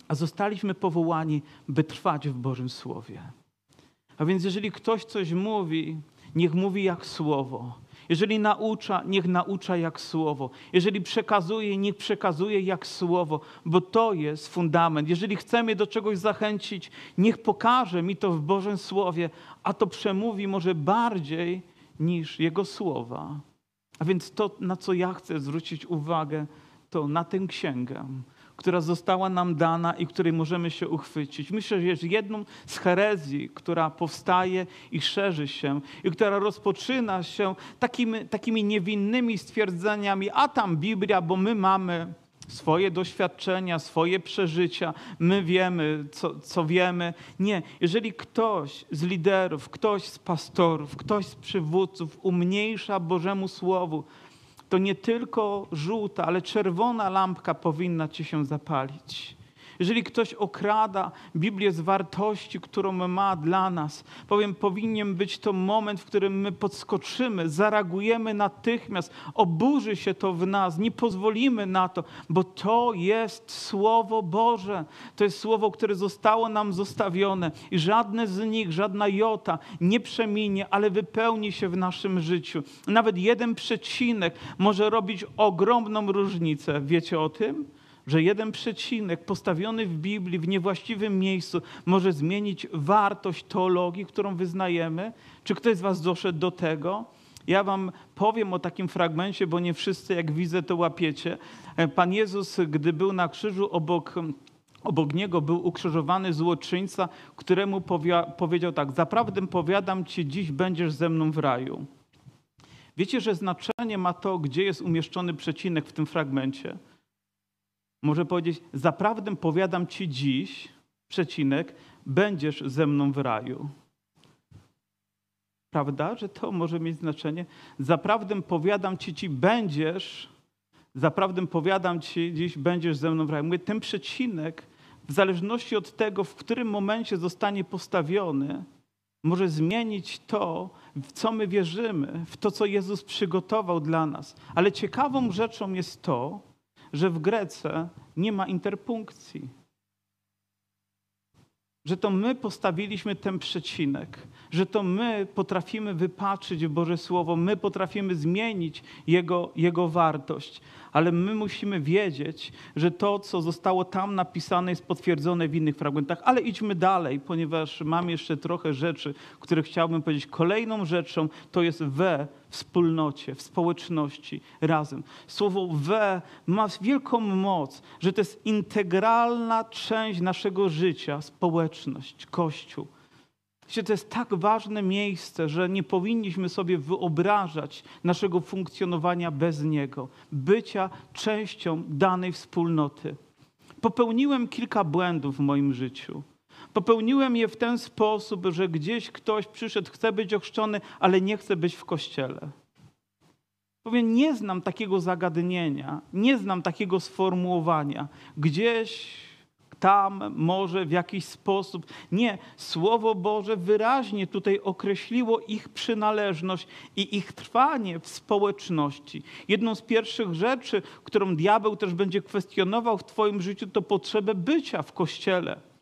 A zostaliśmy powołani, by trwać w Bożym Słowie. A więc jeżeli ktoś coś mówi, niech mówi jak słowo. Jeżeli naucza, niech naucza jak słowo. Jeżeli przekazuje, niech przekazuje jak słowo, bo to jest fundament. Jeżeli chcemy do czegoś zachęcić, niech pokaże mi to w Bożym Słowie, a to przemówi może bardziej niż Jego słowa. A więc to, na co ja chcę zwrócić uwagę, to na tę księgę która została nam dana i której możemy się uchwycić. Myślę, że jest jedną z herezji, która powstaje i szerzy się i która rozpoczyna się takimi, takimi niewinnymi stwierdzeniami, a tam Biblia, bo my mamy swoje doświadczenia, swoje przeżycia, my wiemy, co, co, wiemy. Nie, jeżeli ktoś z liderów, ktoś z pastorów, ktoś z przywódców umniejsza Bożemu Słowu, to nie tylko żółta, ale czerwona lampka powinna ci się zapalić. Jeżeli ktoś okrada Biblię z wartości, którą ma dla nas, powiem, powinien być to moment, w którym my podskoczymy, zareagujemy natychmiast, oburzy się to w nas, nie pozwolimy na to, bo to jest Słowo Boże. To jest Słowo, które zostało nam zostawione i żadne z nich, żadna jota nie przeminie, ale wypełni się w naszym życiu. Nawet jeden przecinek może robić ogromną różnicę. Wiecie o tym? Że jeden przecinek postawiony w Biblii w niewłaściwym miejscu może zmienić wartość teologii, którą wyznajemy? Czy ktoś z Was doszedł do tego? Ja Wam powiem o takim fragmencie, bo nie wszyscy, jak widzę, to łapiecie. Pan Jezus, gdy był na krzyżu obok Obok niego był ukrzyżowany złoczyńca, któremu powiedział tak: Zaprawdę powiadam ci, dziś będziesz ze mną w raju. Wiecie, że znaczenie ma to, gdzie jest umieszczony przecinek w tym fragmencie? Może powiedzieć: Zaprawdę powiadam ci dziś, przecinek, będziesz ze mną w raju. Prawda, że to może mieć znaczenie? Zaprawdę powiadam ci, ci będziesz, zaprawdę powiadam ci, dziś będziesz ze mną w raju. Mówię, ten przecinek, w zależności od tego, w którym momencie zostanie postawiony, może zmienić to, w co my wierzymy, w to, co Jezus przygotował dla nas. Ale ciekawą rzeczą jest to, że w Grece nie ma interpunkcji. Że to my postawiliśmy ten przecinek, że to my potrafimy wypaczyć Boże Słowo, my potrafimy zmienić Jego, Jego wartość ale my musimy wiedzieć, że to, co zostało tam napisane, jest potwierdzone w innych fragmentach. Ale idźmy dalej, ponieważ mam jeszcze trochę rzeczy, które chciałbym powiedzieć. Kolejną rzeczą to jest we wspólnocie, w społeczności, razem. Słowo we ma wielką moc, że to jest integralna część naszego życia, społeczność, Kościół. To jest tak ważne miejsce, że nie powinniśmy sobie wyobrażać naszego funkcjonowania bez niego, bycia częścią danej wspólnoty. Popełniłem kilka błędów w moim życiu. Popełniłem je w ten sposób, że gdzieś ktoś przyszedł, chce być ochrzczony, ale nie chce być w kościele. Powiem, nie znam takiego zagadnienia, nie znam takiego sformułowania. Gdzieś tam może w jakiś sposób. Nie, Słowo Boże wyraźnie tutaj określiło ich przynależność i ich trwanie w społeczności. Jedną z pierwszych rzeczy, którą diabeł też będzie kwestionował w Twoim życiu, to potrzebę bycia w kościele.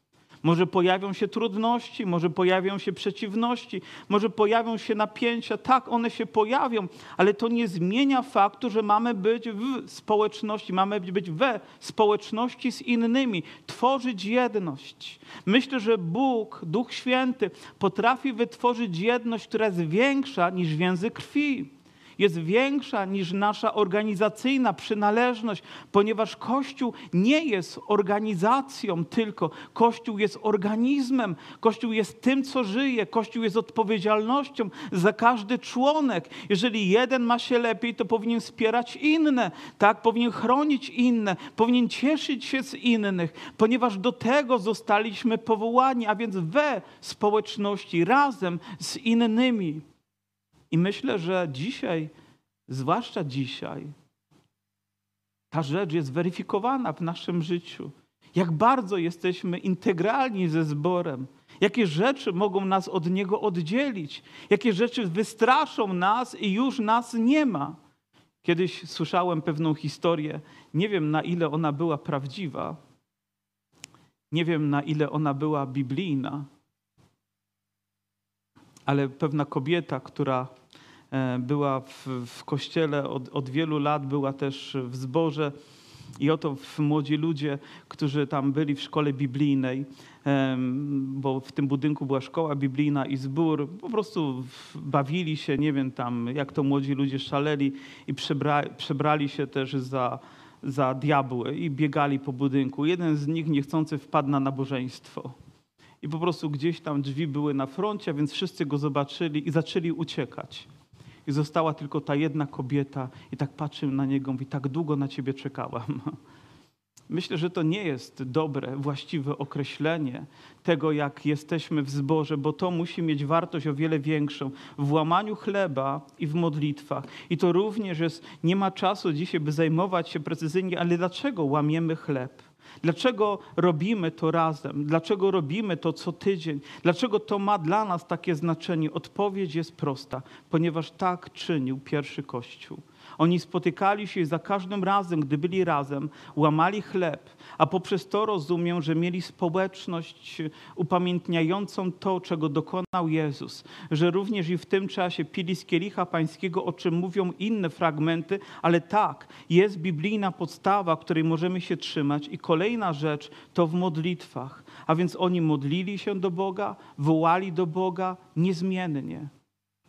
Może pojawią się trudności, może pojawią się przeciwności, może pojawią się napięcia. Tak, one się pojawią, ale to nie zmienia faktu, że mamy być w społeczności, mamy być we społeczności z innymi, tworzyć jedność. Myślę, że Bóg, Duch Święty potrafi wytworzyć jedność, która jest większa niż więzy krwi jest większa niż nasza organizacyjna przynależność, ponieważ Kościół nie jest organizacją tylko. Kościół jest organizmem. Kościół jest tym, co żyje. Kościół jest odpowiedzialnością za każdy członek. Jeżeli jeden ma się lepiej, to powinien wspierać inne, tak? Powinien chronić inne, powinien cieszyć się z innych, ponieważ do tego zostaliśmy powołani, a więc we społeczności, razem z innymi. I myślę, że dzisiaj, zwłaszcza dzisiaj, ta rzecz jest weryfikowana w naszym życiu. Jak bardzo jesteśmy integralni ze zborem, jakie rzeczy mogą nas od niego oddzielić, jakie rzeczy wystraszą nas i już nas nie ma. Kiedyś słyszałem pewną historię, nie wiem na ile ona była prawdziwa, nie wiem na ile ona była biblijna, ale pewna kobieta, która była w, w kościele od, od wielu lat, była też w zborze. I oto młodzi ludzie, którzy tam byli w szkole biblijnej, bo w tym budynku była szkoła biblijna i zbór, po prostu bawili się, nie wiem tam, jak to młodzi ludzie szaleli i przebra, przebrali się też za, za diabły i biegali po budynku. Jeden z nich niechcący wpadł na nabożeństwo. I po prostu gdzieś tam drzwi były na froncie, więc wszyscy go zobaczyli i zaczęli uciekać. I została tylko ta jedna kobieta i tak patrzę na niego i tak długo na ciebie czekałam. Myślę, że to nie jest dobre, właściwe określenie tego, jak jesteśmy w zborze, bo to musi mieć wartość o wiele większą w łamaniu chleba i w modlitwach. I to również jest, nie ma czasu dzisiaj, by zajmować się precyzyjnie, ale dlaczego łamiemy chleb? Dlaczego robimy to razem? Dlaczego robimy to co tydzień? Dlaczego to ma dla nas takie znaczenie? Odpowiedź jest prosta, ponieważ tak czynił pierwszy Kościół. Oni spotykali się za każdym razem, gdy byli razem, łamali chleb, a poprzez to rozumiem, że mieli społeczność upamiętniającą to, czego dokonał Jezus, że również i w tym czasie pili z kielicha pańskiego, o czym mówią inne fragmenty, ale tak, jest biblijna podstawa, której możemy się trzymać i kolejna rzecz to w modlitwach. A więc oni modlili się do Boga, wołali do Boga niezmiennie.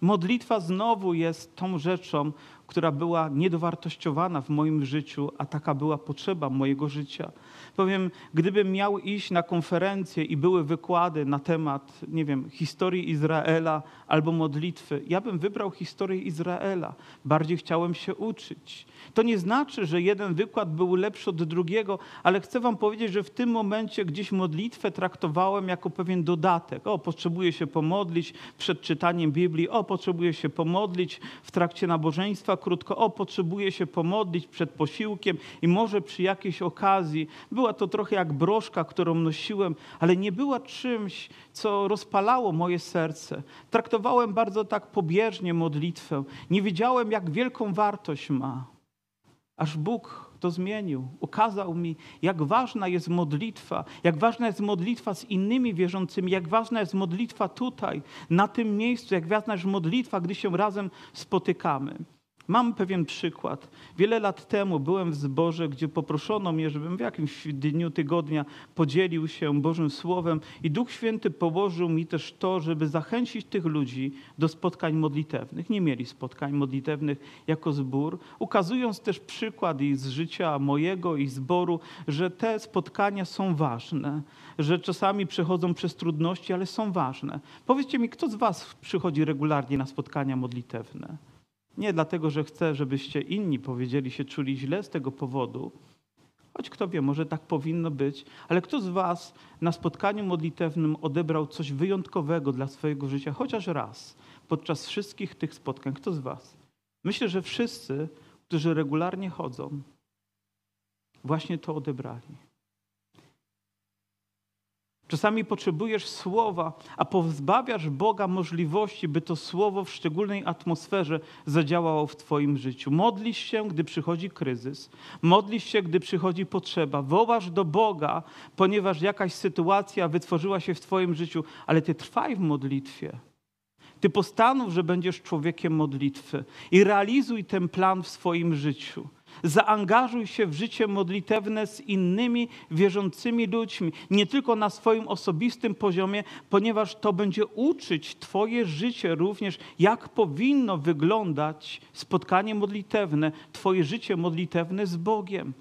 Modlitwa znowu jest tą rzeczą, która była niedowartościowana w moim życiu, a taka była potrzeba mojego życia. Powiem, gdybym miał iść na konferencję i były wykłady na temat, nie wiem, historii Izraela albo modlitwy, ja bym wybrał historię Izraela. Bardziej chciałem się uczyć. To nie znaczy, że jeden wykład był lepszy od drugiego, ale chcę Wam powiedzieć, że w tym momencie gdzieś modlitwę traktowałem jako pewien dodatek. O, potrzebuję się pomodlić przed czytaniem Biblii, o, potrzebuję się pomodlić w trakcie nabożeństwa krótko, o, potrzebuję się pomodlić przed posiłkiem i może przy jakiejś okazji. Była to trochę jak broszka, którą nosiłem, ale nie była czymś, co rozpalało moje serce. Traktowałem bardzo tak pobieżnie modlitwę. Nie wiedziałem, jak wielką wartość ma. Aż Bóg to zmienił. Ukazał mi, jak ważna jest modlitwa, jak ważna jest modlitwa z innymi wierzącymi, jak ważna jest modlitwa tutaj, na tym miejscu, jak ważna jest modlitwa, gdy się razem spotykamy. Mam pewien przykład. Wiele lat temu byłem w zborze, gdzie poproszono mnie, żebym w jakimś dniu tygodnia podzielił się Bożym Słowem i Duch Święty położył mi też to, żeby zachęcić tych ludzi do spotkań modlitewnych. Nie mieli spotkań modlitewnych jako zbór, ukazując też przykład i z życia mojego i zboru, że te spotkania są ważne, że czasami przechodzą przez trudności, ale są ważne. Powiedzcie mi, kto z was przychodzi regularnie na spotkania modlitewne? Nie dlatego, że chcę, żebyście inni powiedzieli się czuli źle z tego powodu, choć kto wie, może tak powinno być, ale kto z Was na spotkaniu modlitewnym odebrał coś wyjątkowego dla swojego życia, chociaż raz, podczas wszystkich tych spotkań? Kto z Was? Myślę, że wszyscy, którzy regularnie chodzą, właśnie to odebrali. Czasami potrzebujesz słowa, a pozbawiasz Boga możliwości, by to słowo w szczególnej atmosferze zadziałało w Twoim życiu. Modlisz się, gdy przychodzi kryzys, modlisz się, gdy przychodzi potrzeba, wołasz do Boga, ponieważ jakaś sytuacja wytworzyła się w Twoim życiu, ale Ty trwaj w modlitwie. Ty postanów, że będziesz człowiekiem modlitwy i realizuj ten plan w swoim życiu. Zaangażuj się w życie modlitewne z innymi wierzącymi ludźmi, nie tylko na swoim osobistym poziomie, ponieważ to będzie uczyć Twoje życie również, jak powinno wyglądać spotkanie modlitewne, Twoje życie modlitewne z Bogiem.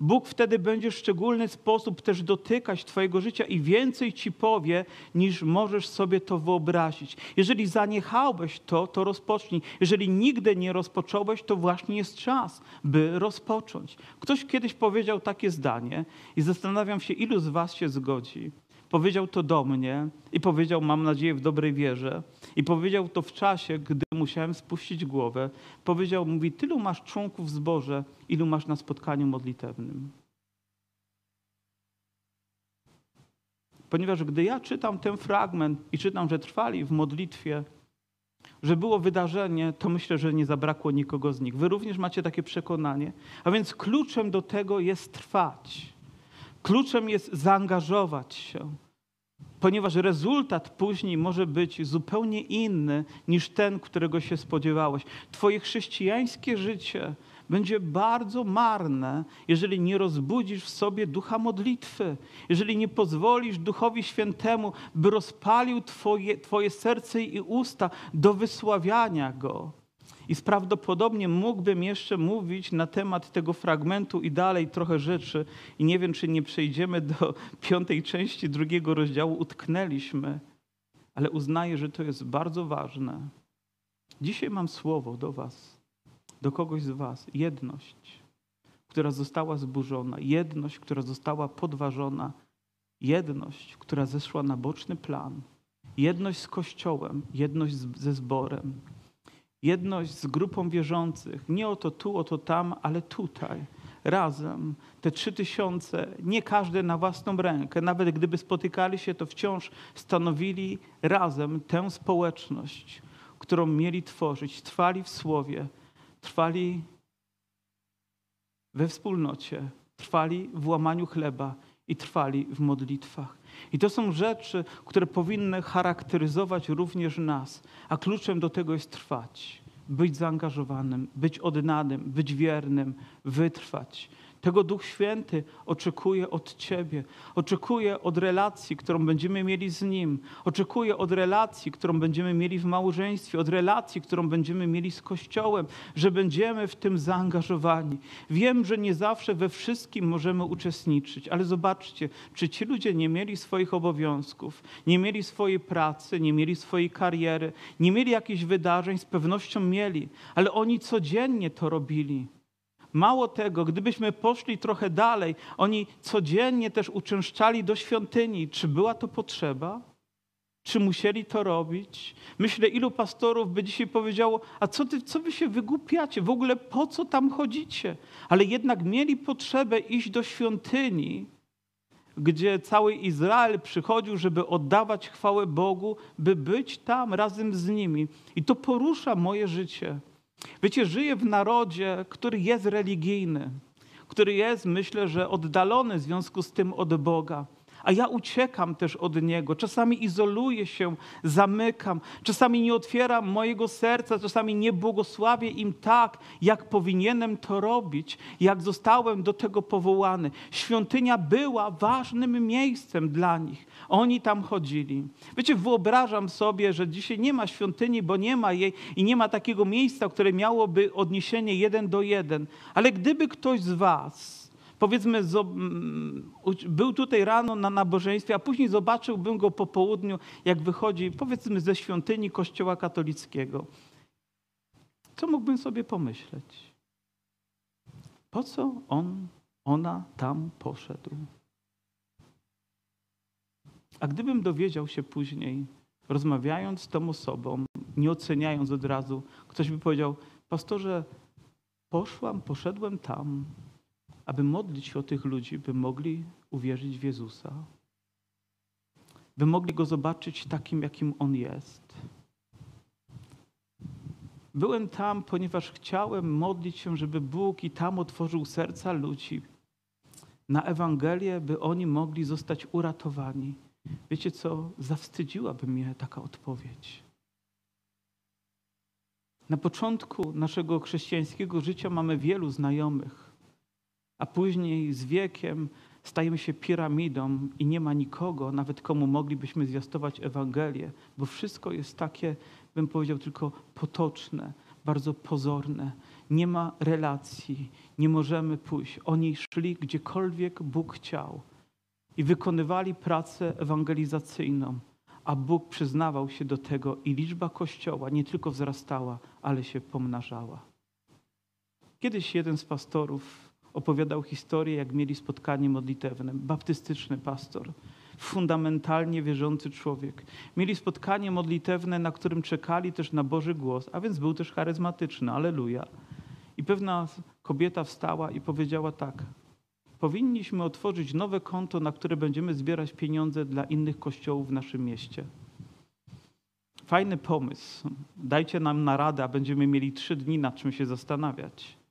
Bóg wtedy będzie w szczególny sposób też dotykać Twojego życia i więcej Ci powie, niż możesz sobie to wyobrazić. Jeżeli zaniechałeś to, to rozpocznij. Jeżeli nigdy nie rozpocząłeś, to właśnie jest czas, by rozpocząć. Ktoś kiedyś powiedział takie zdanie i zastanawiam się, ilu z Was się zgodzi. Powiedział to do mnie i powiedział, mam nadzieję, w dobrej wierze. I powiedział to w czasie, gdy musiałem spuścić głowę. Powiedział, mówi, tylu masz członków w zborze, ilu masz na spotkaniu modlitewnym. Ponieważ gdy ja czytam ten fragment i czytam, że trwali w modlitwie, że było wydarzenie, to myślę, że nie zabrakło nikogo z nich. Wy również macie takie przekonanie. A więc kluczem do tego jest trwać. Kluczem jest zaangażować się ponieważ rezultat później może być zupełnie inny niż ten, którego się spodziewałeś. Twoje chrześcijańskie życie będzie bardzo marne, jeżeli nie rozbudzisz w sobie ducha modlitwy, jeżeli nie pozwolisz Duchowi Świętemu, by rozpalił Twoje, twoje serce i usta do wysławiania Go. I prawdopodobnie mógłbym jeszcze mówić na temat tego fragmentu i dalej trochę rzeczy. I nie wiem, czy nie przejdziemy do piątej części drugiego rozdziału. Utknęliśmy, ale uznaję, że to jest bardzo ważne. Dzisiaj mam słowo do Was, do kogoś z Was. Jedność, która została zburzona, jedność, która została podważona, jedność, która zeszła na boczny plan, jedność z Kościołem, jedność ze zborem jedność z grupą wierzących. Nie oto tu, oto tam, ale tutaj. razem. Te trzy tysiące, nie każdy na własną rękę, nawet gdyby spotykali się, to wciąż stanowili razem tę społeczność, którą mieli tworzyć. Trwali w słowie, trwali we wspólnocie, trwali w łamaniu chleba i trwali w modlitwach. I to są rzeczy, które powinny charakteryzować również nas, a kluczem do tego jest trwać, być zaangażowanym, być oddanym, być wiernym, wytrwać. Tego Duch Święty oczekuje od Ciebie. Oczekuje od relacji, którą będziemy mieli z Nim. Oczekuje od relacji, którą będziemy mieli w małżeństwie, od relacji, którą będziemy mieli z Kościołem, że będziemy w tym zaangażowani. Wiem, że nie zawsze we wszystkim możemy uczestniczyć, ale zobaczcie, czy ci ludzie nie mieli swoich obowiązków, nie mieli swojej pracy, nie mieli swojej kariery, nie mieli jakichś wydarzeń, z pewnością mieli, ale oni codziennie to robili. Mało tego, gdybyśmy poszli trochę dalej, oni codziennie też uczęszczali do świątyni. Czy była to potrzeba? Czy musieli to robić? Myślę, ilu pastorów by dzisiaj powiedziało: A co, ty, co wy się wygłupiacie? W ogóle po co tam chodzicie? Ale jednak mieli potrzebę iść do świątyni, gdzie cały Izrael przychodził, żeby oddawać chwałę Bogu, by być tam razem z nimi. I to porusza moje życie. Wiecie, żyję w narodzie, który jest religijny, który jest, myślę, że oddalony w związku z tym od Boga a ja uciekam też od Niego. Czasami izoluję się, zamykam, czasami nie otwieram mojego serca, czasami nie błogosławię im tak, jak powinienem to robić, jak zostałem do tego powołany. Świątynia była ważnym miejscem dla nich. Oni tam chodzili. Wiecie, wyobrażam sobie, że dzisiaj nie ma świątyni, bo nie ma jej i nie ma takiego miejsca, które miałoby odniesienie jeden do jeden. Ale gdyby ktoś z Was powiedzmy, był tutaj rano na nabożeństwie, a później zobaczyłbym go po południu, jak wychodzi, powiedzmy, ze świątyni Kościoła katolickiego. Co mógłbym sobie pomyśleć? Po co on, ona tam poszedł? A gdybym dowiedział się później, rozmawiając z tą osobą, nie oceniając od razu, ktoś by powiedział: Pastorze, poszłam, poszedłem tam, aby modlić się o tych ludzi, by mogli uwierzyć w Jezusa, by mogli Go zobaczyć takim, jakim On jest. Byłem tam, ponieważ chciałem modlić się, żeby Bóg i tam otworzył serca ludzi na Ewangelię, by oni mogli zostać uratowani. Wiecie co? Zawstydziłaby mnie taka odpowiedź. Na początku naszego chrześcijańskiego życia mamy wielu znajomych, a później z wiekiem stajemy się piramidą i nie ma nikogo, nawet komu moglibyśmy zwiastować Ewangelię, bo wszystko jest takie, bym powiedział, tylko potoczne, bardzo pozorne. Nie ma relacji, nie możemy pójść. Oni szli gdziekolwiek Bóg chciał i wykonywali pracę ewangelizacyjną, a Bóg przyznawał się do tego i liczba kościoła nie tylko wzrastała, ale się pomnażała. Kiedyś jeden z pastorów opowiadał historię, jak mieli spotkanie modlitewne. Baptystyczny pastor, fundamentalnie wierzący człowiek. Mieli spotkanie modlitewne, na którym czekali też na Boży głos, a więc był też charyzmatyczny, aleluja. I pewna kobieta wstała i powiedziała tak. Powinniśmy otworzyć nowe konto, na które będziemy zbierać pieniądze dla innych kościołów w naszym mieście. Fajny pomysł. Dajcie nam naradę, a będziemy mieli trzy dni nad czym się zastanawiać.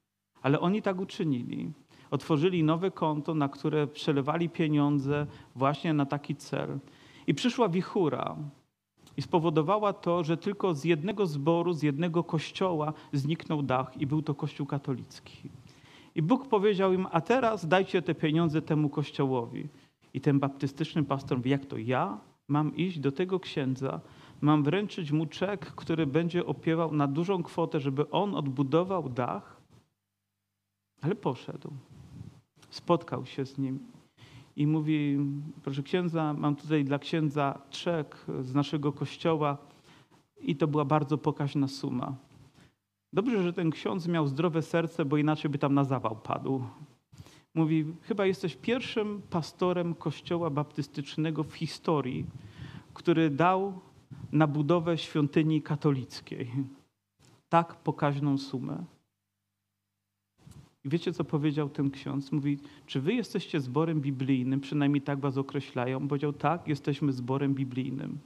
Ale oni tak uczynili. Otworzyli nowe konto, na które przelewali pieniądze właśnie na taki cel. I przyszła wichura i spowodowała to, że tylko z jednego zboru, z jednego kościoła zniknął dach i był to kościół katolicki. I Bóg powiedział im, a teraz dajcie te pieniądze temu kościołowi. I ten baptystyczny pastor mówi, jak to ja mam iść do tego księdza, mam wręczyć mu czek, który będzie opiewał na dużą kwotę, żeby on odbudował dach? Ale poszedł. Spotkał się z nim i mówi: Proszę księdza, mam tutaj dla księdza trzek z naszego kościoła, i to była bardzo pokaźna suma. Dobrze, że ten ksiądz miał zdrowe serce, bo inaczej by tam na zawał padł. Mówi: Chyba jesteś pierwszym pastorem kościoła baptystycznego w historii, który dał na budowę świątyni katolickiej tak pokaźną sumę. I wiecie, co powiedział ten ksiądz? Mówi, czy wy jesteście zborem biblijnym? Przynajmniej tak was określają. Powiedział, tak, jesteśmy zborem biblijnym.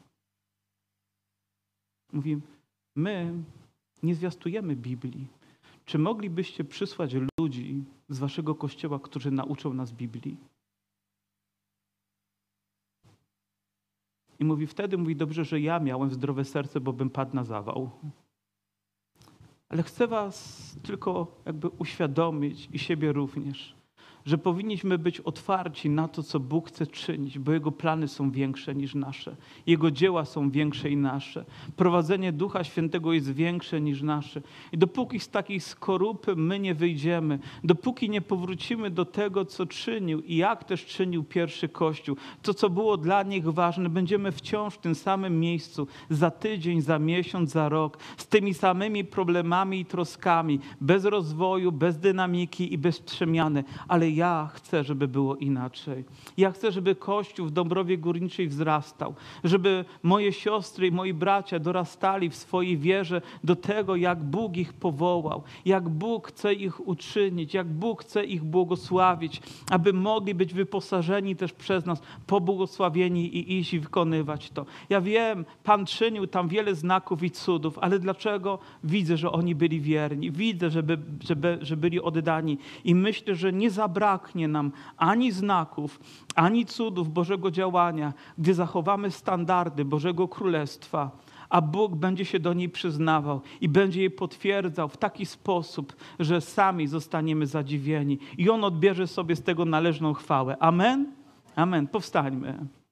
Mówi, my nie zwiastujemy Biblii. Czy moglibyście przysłać ludzi z waszego kościoła, którzy nauczą nas Biblii? I mówi, wtedy mówi, dobrze, że ja miałem zdrowe serce, bo bym padł na zawał. Ale chcę was tylko jakby uświadomić i siebie również, że powinniśmy być otwarci na to, co Bóg chce czynić, bo Jego plany są większe niż nasze. Jego dzieła są większe i nasze. Prowadzenie Ducha Świętego jest większe niż nasze. I dopóki z takiej skorupy my nie wyjdziemy, dopóki nie powrócimy do tego, co czynił i jak też czynił pierwszy Kościół, to, co było dla nich ważne, będziemy wciąż w tym samym miejscu za tydzień, za miesiąc, za rok, z tymi samymi problemami i troskami, bez rozwoju, bez dynamiki i bez przemiany. Ale ja chcę, żeby było inaczej. Ja chcę, żeby Kościół w Dąbrowie Górniczej wzrastał, żeby moje siostry i moi bracia dorastali w swojej wierze do tego, jak Bóg ich powołał, jak Bóg chce ich uczynić, jak Bóg chce ich błogosławić, aby mogli być wyposażeni też przez nas, pobłogosławieni i iść i wykonywać to. Ja wiem, Pan czynił tam wiele znaków i cudów, ale dlaczego widzę, że oni byli wierni? Widzę, że, by, że, by, że byli oddani i myślę, że nie zabrakło zabraknie nam ani znaków, ani cudów Bożego działania, gdy zachowamy standardy Bożego Królestwa, a Bóg będzie się do niej przyznawał i będzie jej potwierdzał w taki sposób, że sami zostaniemy zadziwieni i On odbierze sobie z tego należną chwałę. Amen? Amen. Powstańmy.